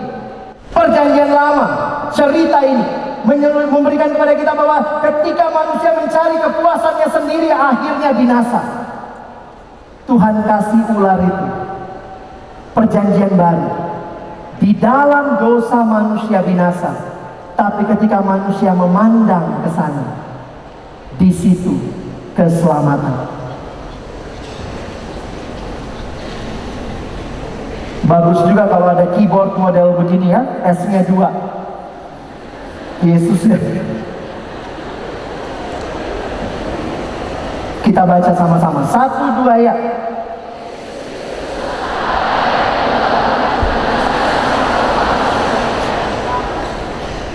Perjanjian lama, cerita ini memberikan kepada kita bahwa ketika manusia mencari kepuasannya sendiri akhirnya binasa. Tuhan kasih ular itu perjanjian baru. Di dalam dosa manusia binasa, tapi ketika manusia memandang ke sana, di situ keselamatan. Bagus juga kalau ada keyboard model begini ya, S-nya dua. Yesus. Kita baca sama-sama. Satu dua ya.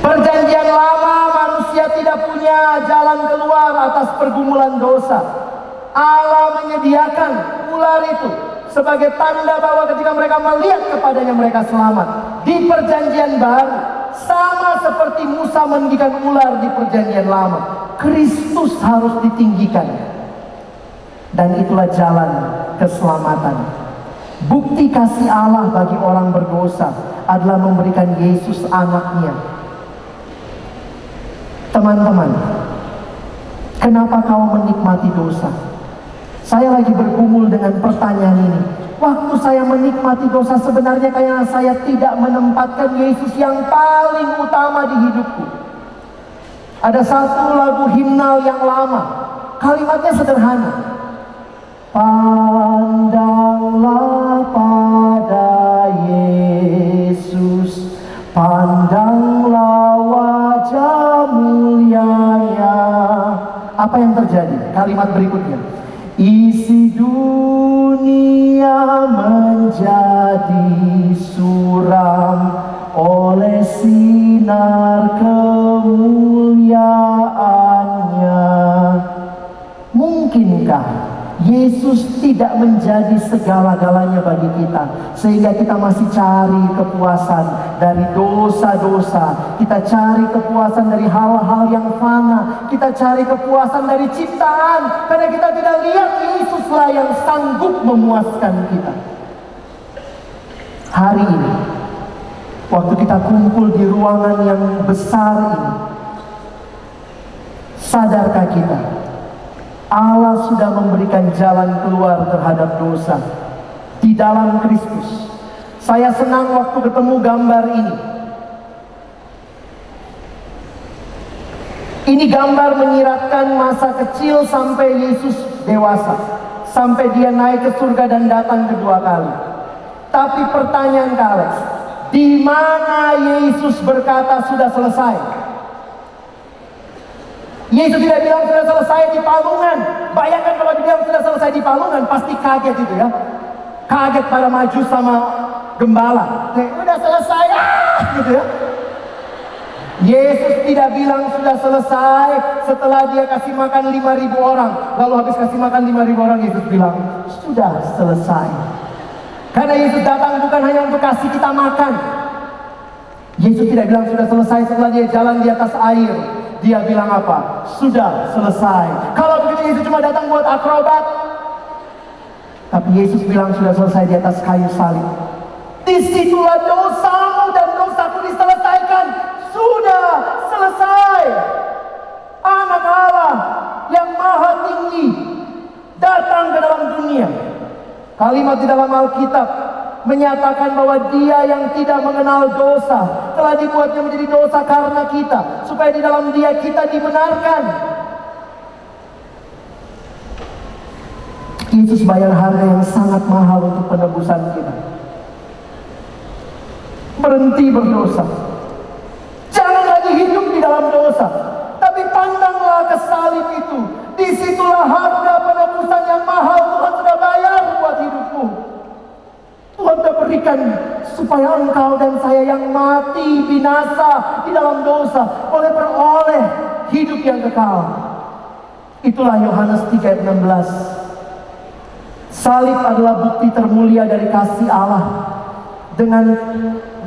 Perjanjian lama manusia tidak punya jalan keluar atas pergumulan dosa. Allah menyediakan ular itu sebagai tanda bahwa ketika mereka melihat kepadanya mereka selamat. Di perjanjian baru sama seperti Musa meninggikan ular di perjanjian lama. Kristus harus ditinggikan. Dan itulah jalan keselamatan. Bukti kasih Allah bagi orang berdosa adalah memberikan Yesus anaknya. Teman-teman, kenapa kau menikmati dosa? Saya lagi bergumul dengan pertanyaan ini. Waktu saya menikmati dosa sebenarnya kayak saya tidak menempatkan Yesus yang paling utama di hidupku. Ada satu lagu himnal yang lama. Kalimatnya sederhana. Pandanglah pada Yesus. Pandanglah wajah mulianya. Apa yang terjadi? Kalimat berikutnya. Isi dunia menjadi suram oleh sinar kemuliaannya. Mungkinkah Yesus tidak menjadi segala-galanya bagi kita. Sehingga kita masih cari kepuasan dari dosa-dosa. Kita cari kepuasan dari hal-hal yang fana. Kita cari kepuasan dari ciptaan. Karena kita tidak lihat Yesuslah yang sanggup memuaskan kita. Hari ini waktu kita kumpul di ruangan yang besar ini sadarkah kita Allah sudah memberikan jalan keluar terhadap dosa di dalam Kristus. Saya senang waktu ketemu gambar ini. Ini gambar menyiratkan masa kecil sampai Yesus dewasa. Sampai dia naik ke surga dan datang kedua kali. Tapi pertanyaan kalian, di mana Yesus berkata sudah selesai? Yesus tidak bilang sudah selesai di palungan. Bayangkan kalau dia sudah selesai di palungan, pasti kaget itu ya. Kaget pada maju sama gembala. Eh, udah selesai. gitu ya. Yesus tidak bilang sudah selesai setelah dia kasih makan 5000 orang. Lalu habis kasih makan 5000 orang Yesus bilang, "Sudah selesai." Karena Yesus datang bukan hanya untuk kasih kita makan. Yesus tidak bilang sudah selesai setelah dia jalan di atas air. Dia bilang apa? Sudah selesai. Kalau begitu Yesus cuma datang buat akrobat. Tapi Yesus bilang sudah selesai di atas kayu salib. Di situlah dosamu dan dosaku diselesaikan. Sudah selesai. Anak Allah yang maha tinggi datang ke dalam dunia. Kalimat di dalam Alkitab menyatakan bahwa dia yang tidak mengenal dosa telah dibuatnya menjadi dosa karena kita supaya di dalam dia kita dibenarkan. Yesus bayar harga yang sangat mahal untuk penebusan kita. Berhenti berdosa. Jangan lagi hidup di dalam dosa tapi pandanglah ke salib itu. Di situlah harga penebusan yang mahal Tuhan telah berikan supaya engkau dan saya yang mati binasa di dalam dosa boleh beroleh hidup yang kekal. Itulah Yohanes 3 ayat 16. Salib adalah bukti termulia dari kasih Allah. Dengan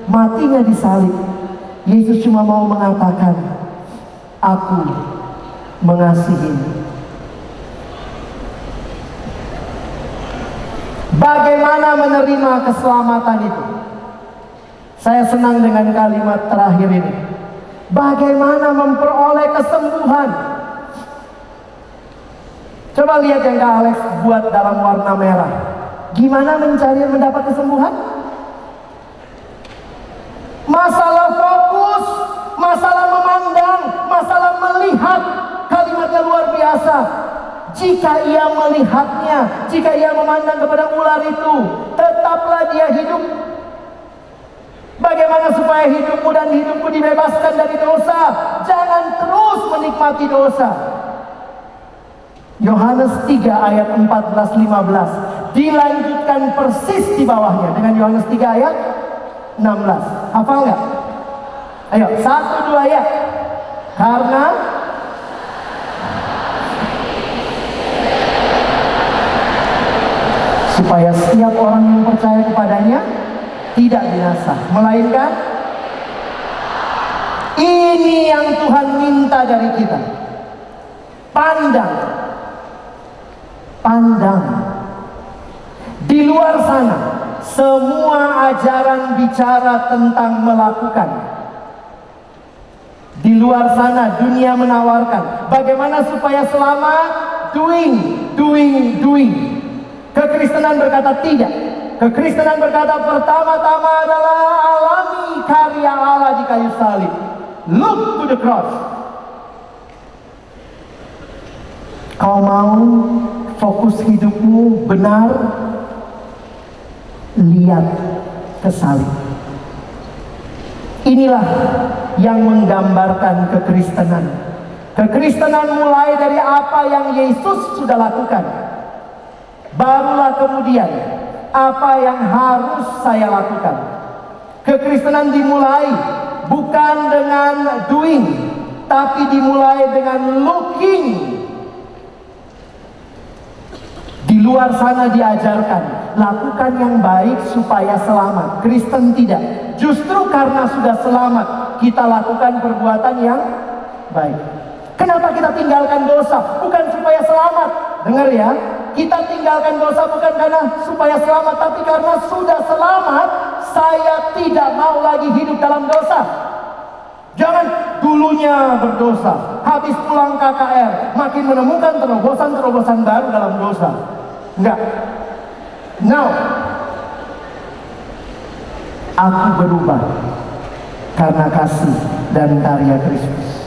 matinya di salib, Yesus cuma mau mengatakan, Aku mengasihi Bagaimana menerima keselamatan itu? Saya senang dengan kalimat terakhir ini. Bagaimana memperoleh kesembuhan? Coba lihat yang Kak Alex buat dalam warna merah. Gimana mencari mendapat kesembuhan? Masalah fokus, masalah memandang, masalah melihat. Kalimatnya luar biasa. Jika ia melihatnya, jika ia memandang kepada ular itu, tetaplah dia hidup. Bagaimana supaya hidupmu dan hidupku dibebaskan dari dosa? Jangan terus menikmati dosa. Yohanes 3 ayat 14 15 dilanjutkan persis di bawahnya dengan Yohanes 3 ayat 16. Hafal nggak? Ayo, satu dua ya. Karena supaya setiap orang yang percaya kepadanya tidak binasa, melainkan ini yang Tuhan minta dari kita. Pandang, pandang. Di luar sana, semua ajaran bicara tentang melakukan. Di luar sana, dunia menawarkan bagaimana supaya selamat, doing, doing, doing. Kekristenan berkata tidak. Kekristenan berkata pertama-tama adalah alami karya Allah di kayu salib. Look to the cross. Kau mau fokus hidupmu benar? Lihat ke salib. Inilah yang menggambarkan kekristenan. Kekristenan mulai dari apa yang Yesus sudah lakukan Barulah kemudian apa yang harus saya lakukan. Kekristenan dimulai bukan dengan doing, tapi dimulai dengan looking. Di luar sana diajarkan, lakukan yang baik supaya selamat. Kristen tidak. Justru karena sudah selamat, kita lakukan perbuatan yang baik. Kenapa kita tinggalkan dosa? Bukan supaya selamat. Dengar ya, kita tinggalkan dosa bukan karena supaya selamat, tapi karena sudah selamat, saya tidak mau lagi hidup dalam dosa. Jangan dulunya berdosa, habis pulang KKR, makin menemukan terobosan-terobosan baru dalam dosa. Enggak. Now, aku berubah karena kasih dan karya Kristus.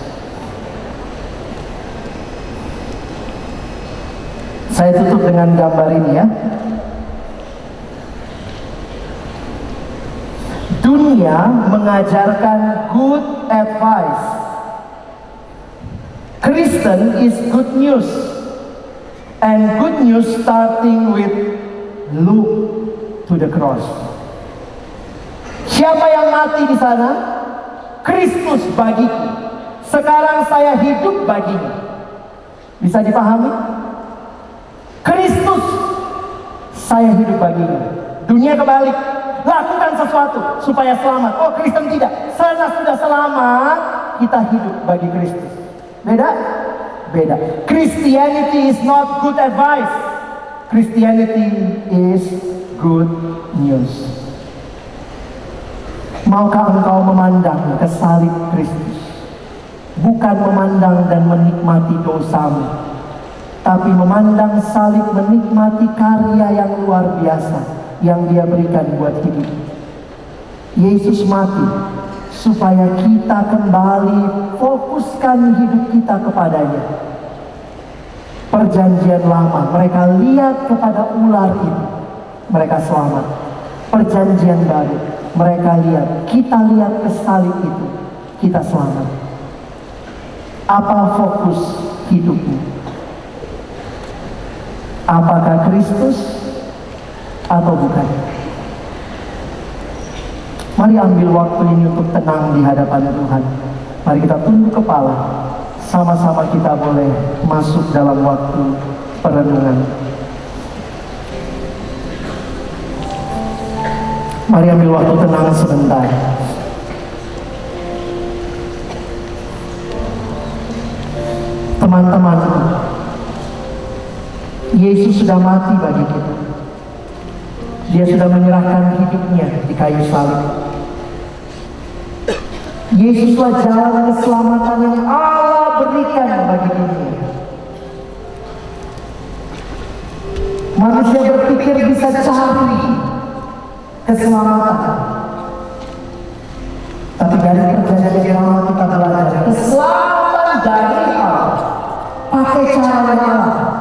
Saya tutup dengan gambar ini ya. Dunia mengajarkan good advice. Kristen is good news. And good news starting with look to the cross. Siapa yang mati di sana? Kristus bagiku. Sekarang saya hidup baginya. Bisa dipahami? Kristus saya hidup baginya. Dunia kebalik. Lakukan sesuatu supaya selamat. Oh Kristen tidak. Sana sudah selamat. Kita hidup bagi Kristus. Beda? Beda. Christianity is not good advice. Christianity is good news. Maukah engkau memandang ke salib Kristus? Bukan memandang dan menikmati dosamu, tapi memandang salib menikmati karya yang luar biasa yang dia berikan buat hidup. Yesus mati supaya kita kembali fokuskan hidup kita kepadanya. Perjanjian lama, mereka lihat kepada ular itu, mereka selamat. Perjanjian baru, mereka lihat, kita lihat ke salib itu, kita selamat. Apa fokus hidupmu? Apakah Kristus atau bukan? Mari ambil waktu ini untuk tenang di hadapan Tuhan. Mari kita tunduk kepala. Sama-sama kita boleh masuk dalam waktu perenungan. Mari ambil waktu tenang sebentar. Teman-teman, Yesus sudah mati bagi kita. Dia sudah menyerahkan hidupnya di kayu salib. Yesuslah jalan keselamatan yang Allah berikan bagi dunia. Manusia berpikir bisa cari keselamatan. Tapi dari perjanjian lama kita belajar keselamatan dari Allah pakai cara yang Allah.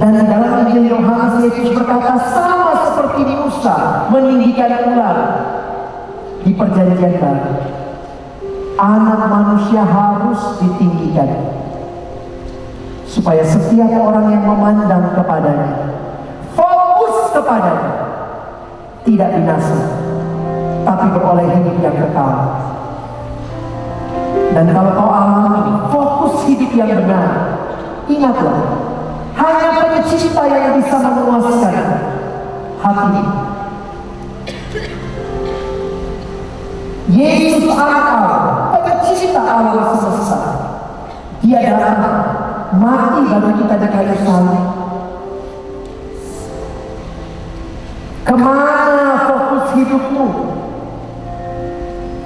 Dan dalam Injil Yohanes Yesus berkata sama seperti di Musa meninggikan ular di perjanjian baru. Anak manusia harus ditinggikan supaya setiap orang yang memandang kepadanya fokus kepadanya tidak binasa tapi beroleh hidup yang kekal. Dan kalau kau alami fokus hidup yang benar, ingatlah hanya pencipta yang bisa memuaskan hati. Yesus anak Allah, pencipta alam semesta. Dia datang mati bagi kita di kayu salib. Ke mana fokus hidupmu?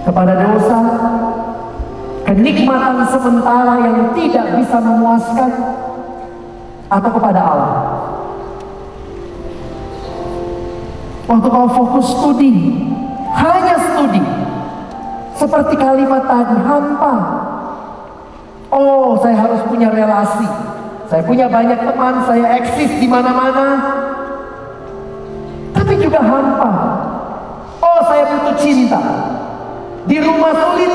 Kepada dosa, kenikmatan sementara yang tidak bisa memuaskan, atau kepada Allah? Waktu kau fokus studi, hanya studi, seperti kalimat tadi, hampa. Oh, saya harus punya relasi. Saya punya banyak teman, saya eksis di mana-mana. Tapi juga hampa. Oh, saya butuh cinta. Di rumah sulit,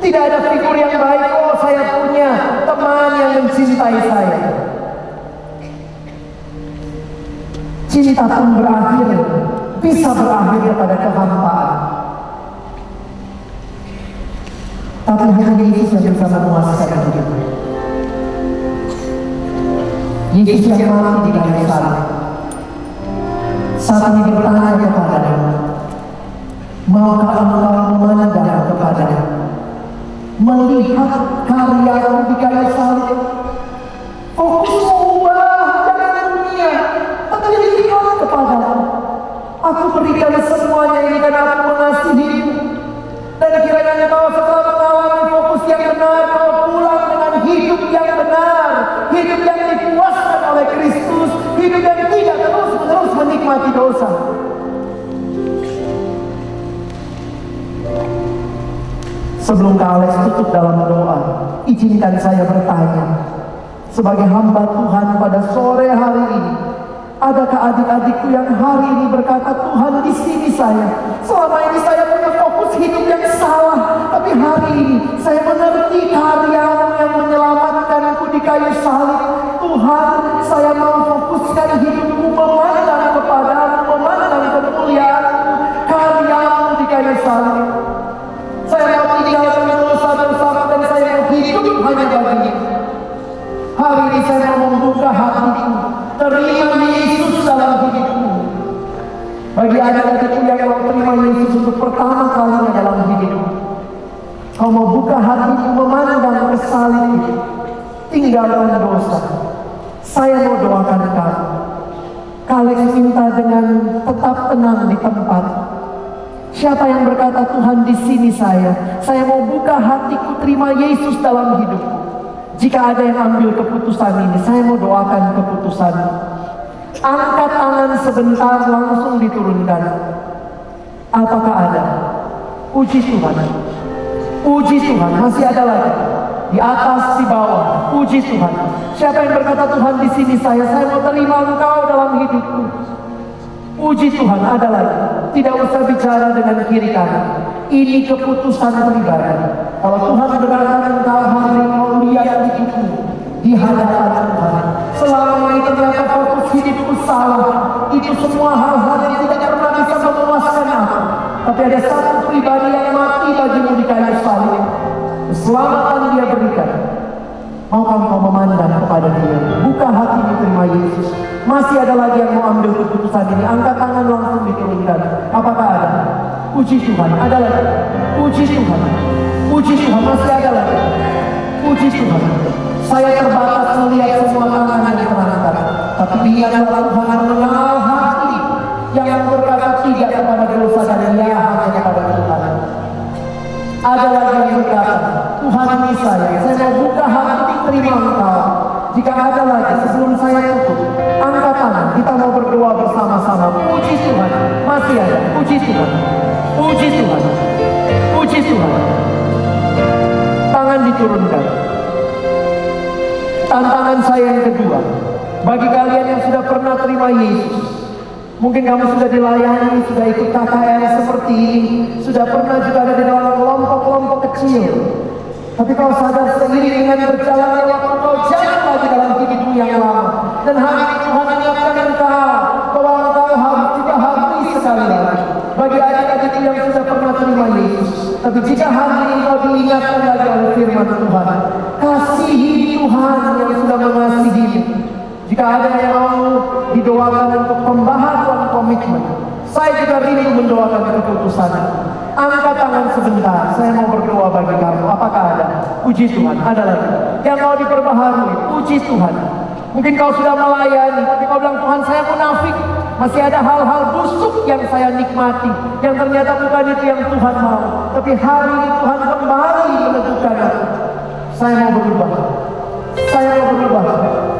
tidak ada figur yang baik. Oh, saya punya teman yang mencintai saya. Cinta pun berakhir, bisa berakhir pada kehampaan. Tapi hanya Yesus yang bisa memuaskan hidup. Yesus yang mati di kayu salib. Saat ini bertanya kepadanya, maukah engkau memandang kepadanya, melihat karyamu di kayu salib? Fokusmu semuanya ini karena aku mengasihimu. Dan kiranya engkau setelah mengalami fokus yang benar, kau pulang dengan hidup yang benar, hidup yang dipuaskan oleh Kristus, hidup yang tidak terus-menerus menikmati dosa. Sebelum Kak Alex tutup dalam doa, izinkan saya bertanya, sebagai hamba Tuhan pada sore hari ini, adakah adik-adikku yang hari ini berkata, Tuhan di sini saya, selama ini saya punya fokus hidup yang salah, tapi hari ini saya mengerti karyamu yang menyelamatkanku di kayu salib. Tuhan, saya mau fokuskan hidupku meninggalkan dosa. Saya mau doakan kamu. Kalian minta dengan tetap tenang di tempat. Siapa yang berkata Tuhan di sini saya, saya mau buka hatiku terima Yesus dalam hidupku. Jika ada yang ambil keputusan ini, saya mau doakan keputusan. Angkat tangan sebentar langsung diturunkan. Apakah ada? Puji Tuhan. Puji Tuhan, masih ada lagi. Di atas, di bawah. Puji Tuhan. Siapa yang berkata Tuhan di sini saya, saya mau terima engkau dalam hidupku. Puji Tuhan, ada lagi. Tidak usah bicara dengan kiri kanan. Ini keputusan pribadi. Kalau Tuhan berkata engkau hari mau lihat hidupmu di hadapan Tuhan. Selama ini ternyata fokus hidupku salah. Itu semua hal-hal yang tidak pernah bisa memuaskan aku. Tapi ada satu pribadi yang mati bagimu di kayu salib. Keselamatan dia berikan. Maukah kau memandang kepada dia? Buka hatimu terima Yesus. Masih ada lagi yang mau ambil keputusan ini. Angkat tangan langsung diturunkan. Apakah ada? Puji Tuhan. Ada lagi. Puji Tuhan. Puji Tuhan. Masih ada lagi. Puji Tuhan. Saya terbatas melihat semua tangan yang diterangkan. Tapi biarlah Tuhan mengenal hati yang berkata tidak kepada dosa dan ya hanya kepada Tuhan. Ada lagi Ini saya, saya mau buka hati terima engkau. Jika ada lagi sebelum saya tutup, angkat tangan, kita mau berdoa bersama-sama. Puji Tuhan, masih ada. Puji Tuhan, puji Tuhan, puji Tuhan. Tangan diturunkan. Tantangan saya yang kedua, bagi kalian yang sudah pernah terima Yesus, Mungkin kamu sudah dilayani, sudah ikut KKR seperti ini, sudah pernah juga ada di dalam kelompok-kelompok kecil. Tapi kau sadar sendiri dengan berjalannya waktu kau jatuh lagi dalam hidupmu yang lama. Dan hari ini Tuhan ingatkan engkau bahwa engkau harus juga habis sekali lagi. Bagi adik-adik yang sudah pernah terima Yesus. Tapi jika hari ini kau diingatkan lagi oleh firman Tuhan, kasihi Tuhan yang sudah mengasihimu. Jika ada yang mau didoakan untuk pembaharuan komitmen, saya juga rindu mendoakan keputusan. Angkat tangan sebentar, saya mau berdoa bagi kamu. Apakah ada? Puji Tuhan, ada lagi. Yang mau diperbaharui, puji Tuhan. Mungkin kau sudah melayani, tapi kau bilang Tuhan saya munafik. Masih ada hal-hal busuk yang saya nikmati, yang ternyata bukan itu yang Tuhan mau. Tapi hari ini Tuhan kembali menentukan aku. Saya mau berubah. Saya mau berubah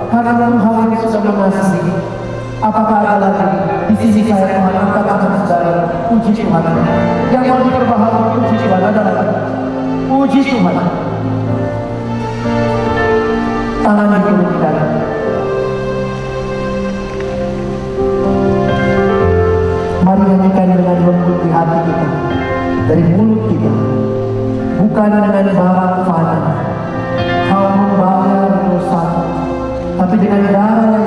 karena Tuhan ini sudah mengasihi. Apakah ada lagi di sini saya Tuhan angkat tangan saudara, puji Tuhan. Yang mau diperbaharui puji Tuhan ada lagi. Puji Tuhan. Tangan diturunkan. Mari nyanyikan dengan lembut di hati kita, dari mulut kita, bukan dengan barang fana. Kau membayar dosa, tapi dengan darah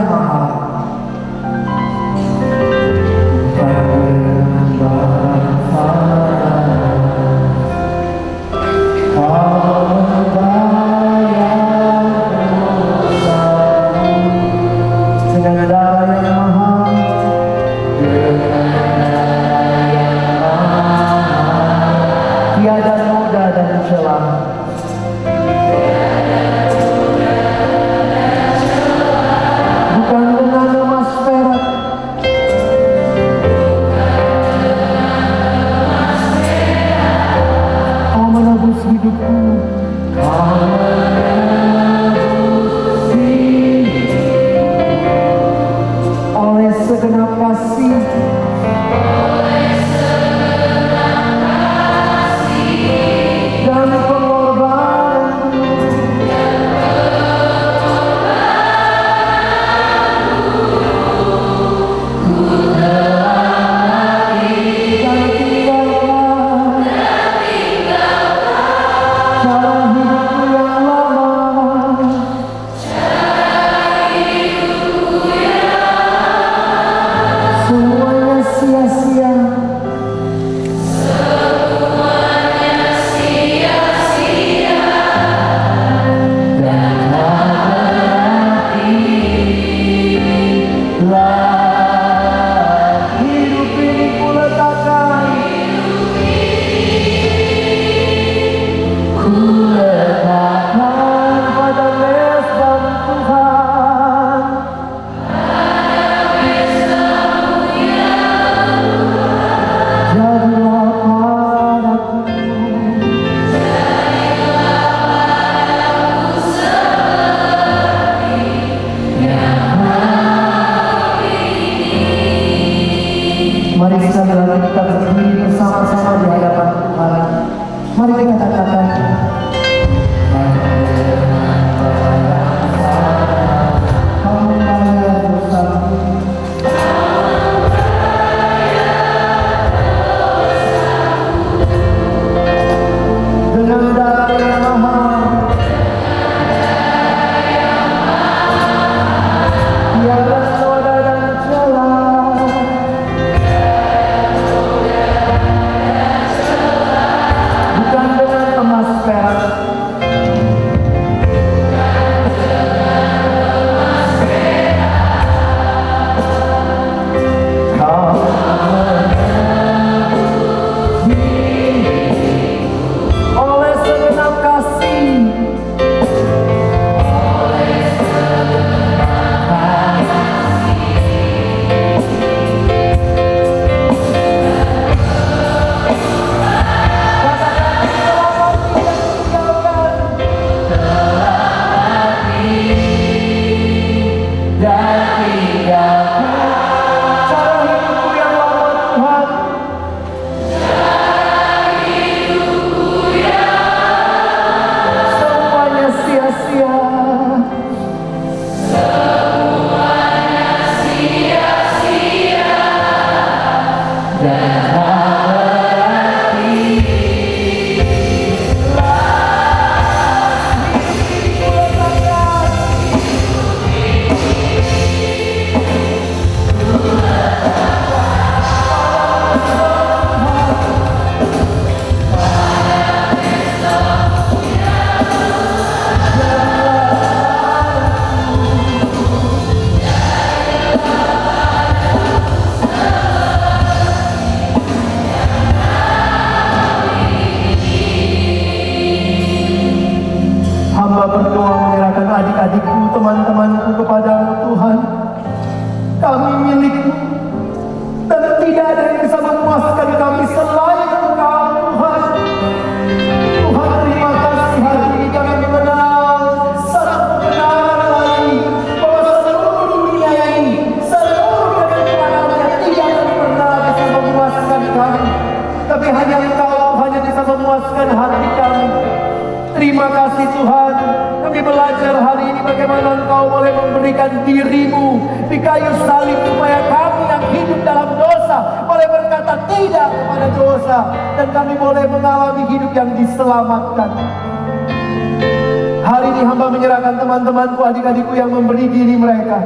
memberi diri mereka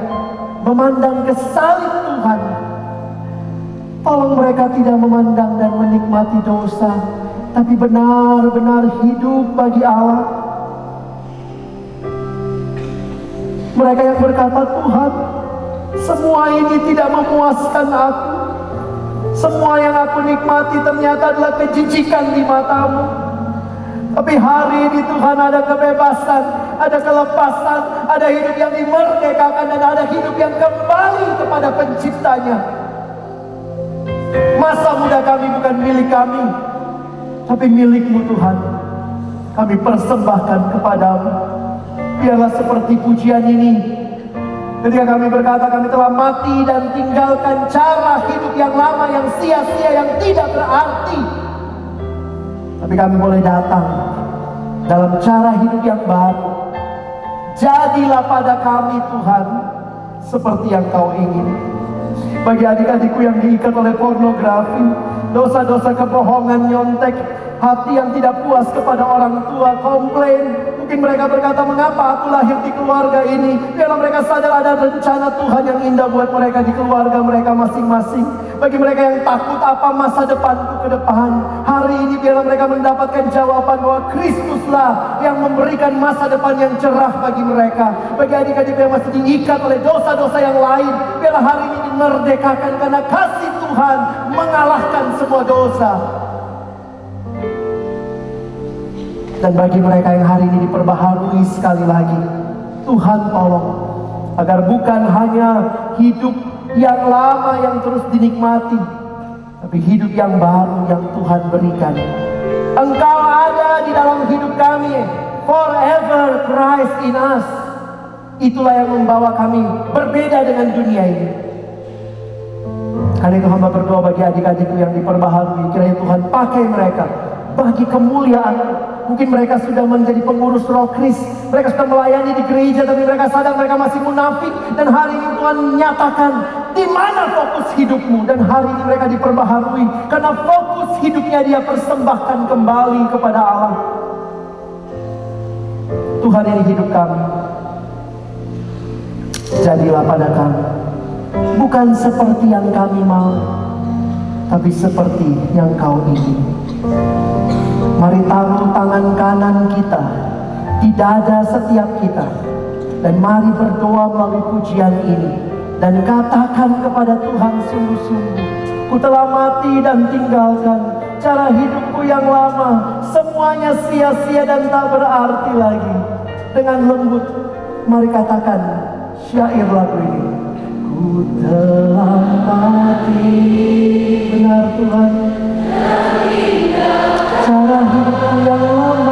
memandang ke salib Tuhan. Tolong mereka tidak memandang dan menikmati dosa, tapi benar-benar hidup bagi Allah. Mereka yang berkata, Tuhan, semua ini tidak memuaskan aku. Semua yang aku nikmati ternyata adalah kejijikan di matamu. Tapi hari ini Tuhan ada kebebasan, ada kelepasan, ada hidup yang dimerdekakan dan ada hidup yang kembali kepada penciptanya. Masa muda kami bukan milik kami, tapi milikmu Tuhan. Kami persembahkan kepadamu. Biarlah seperti pujian ini. Ketika kami berkata kami telah mati dan tinggalkan cara hidup yang lama, yang sia-sia, yang tidak berarti. Tapi kami boleh datang dalam cara hidup yang baru. Jadilah pada kami Tuhan seperti yang kau ingin. Bagi adik-adikku yang diikat oleh pornografi, dosa-dosa kebohongan, nyontek, hati yang tidak puas kepada orang tua, komplain. Mungkin mereka berkata, mengapa aku lahir di keluarga ini? Biarlah mereka sadar ada rencana Tuhan yang indah buat mereka di keluarga mereka masing-masing. Bagi mereka yang takut apa masa depanku ke depan. Hari ini biarlah mereka mendapatkan jawaban bahwa Kristuslah yang memberikan masa depan yang cerah bagi mereka. Bagi adik-adik yang masih diikat oleh dosa-dosa yang lain. Biarlah hari ini dimerdekakan karena kasih Tuhan mengalahkan semua dosa. Dan bagi mereka yang hari ini diperbaharui sekali lagi, Tuhan tolong agar bukan hanya hidup yang lama yang terus dinikmati, tapi hidup yang baru yang Tuhan berikan. Engkau ada di dalam hidup kami, forever Christ in us. Itulah yang membawa kami berbeda dengan dunia ini. Karena itu hamba berdoa bagi adik-adikku yang diperbaharui. Kiranya Tuhan pakai mereka bagi kemuliaan. Mungkin mereka sudah menjadi pengurus roh kris. Mereka sudah melayani di gereja tapi mereka sadar mereka masih munafik. Dan hari ini Tuhan nyatakan di mana fokus hidupmu. Dan hari ini mereka diperbaharui. Karena fokus hidupnya dia persembahkan kembali kepada Allah. Tuhan ini hidup kami. Jadilah pada kami. Bukan seperti yang kami mau. Tapi seperti yang kau ingin. Mari taruh tangan kanan kita di dada setiap kita. Dan mari berdoa melalui pujian ini. Dan katakan kepada Tuhan sungguh-sungguh. Ku telah mati dan tinggalkan cara hidupku yang lama. Semuanya sia-sia dan tak berarti lagi. Dengan lembut, mari katakan syair lagu ini. Ku telah benar Tuhan. Cara hidupku yang lama.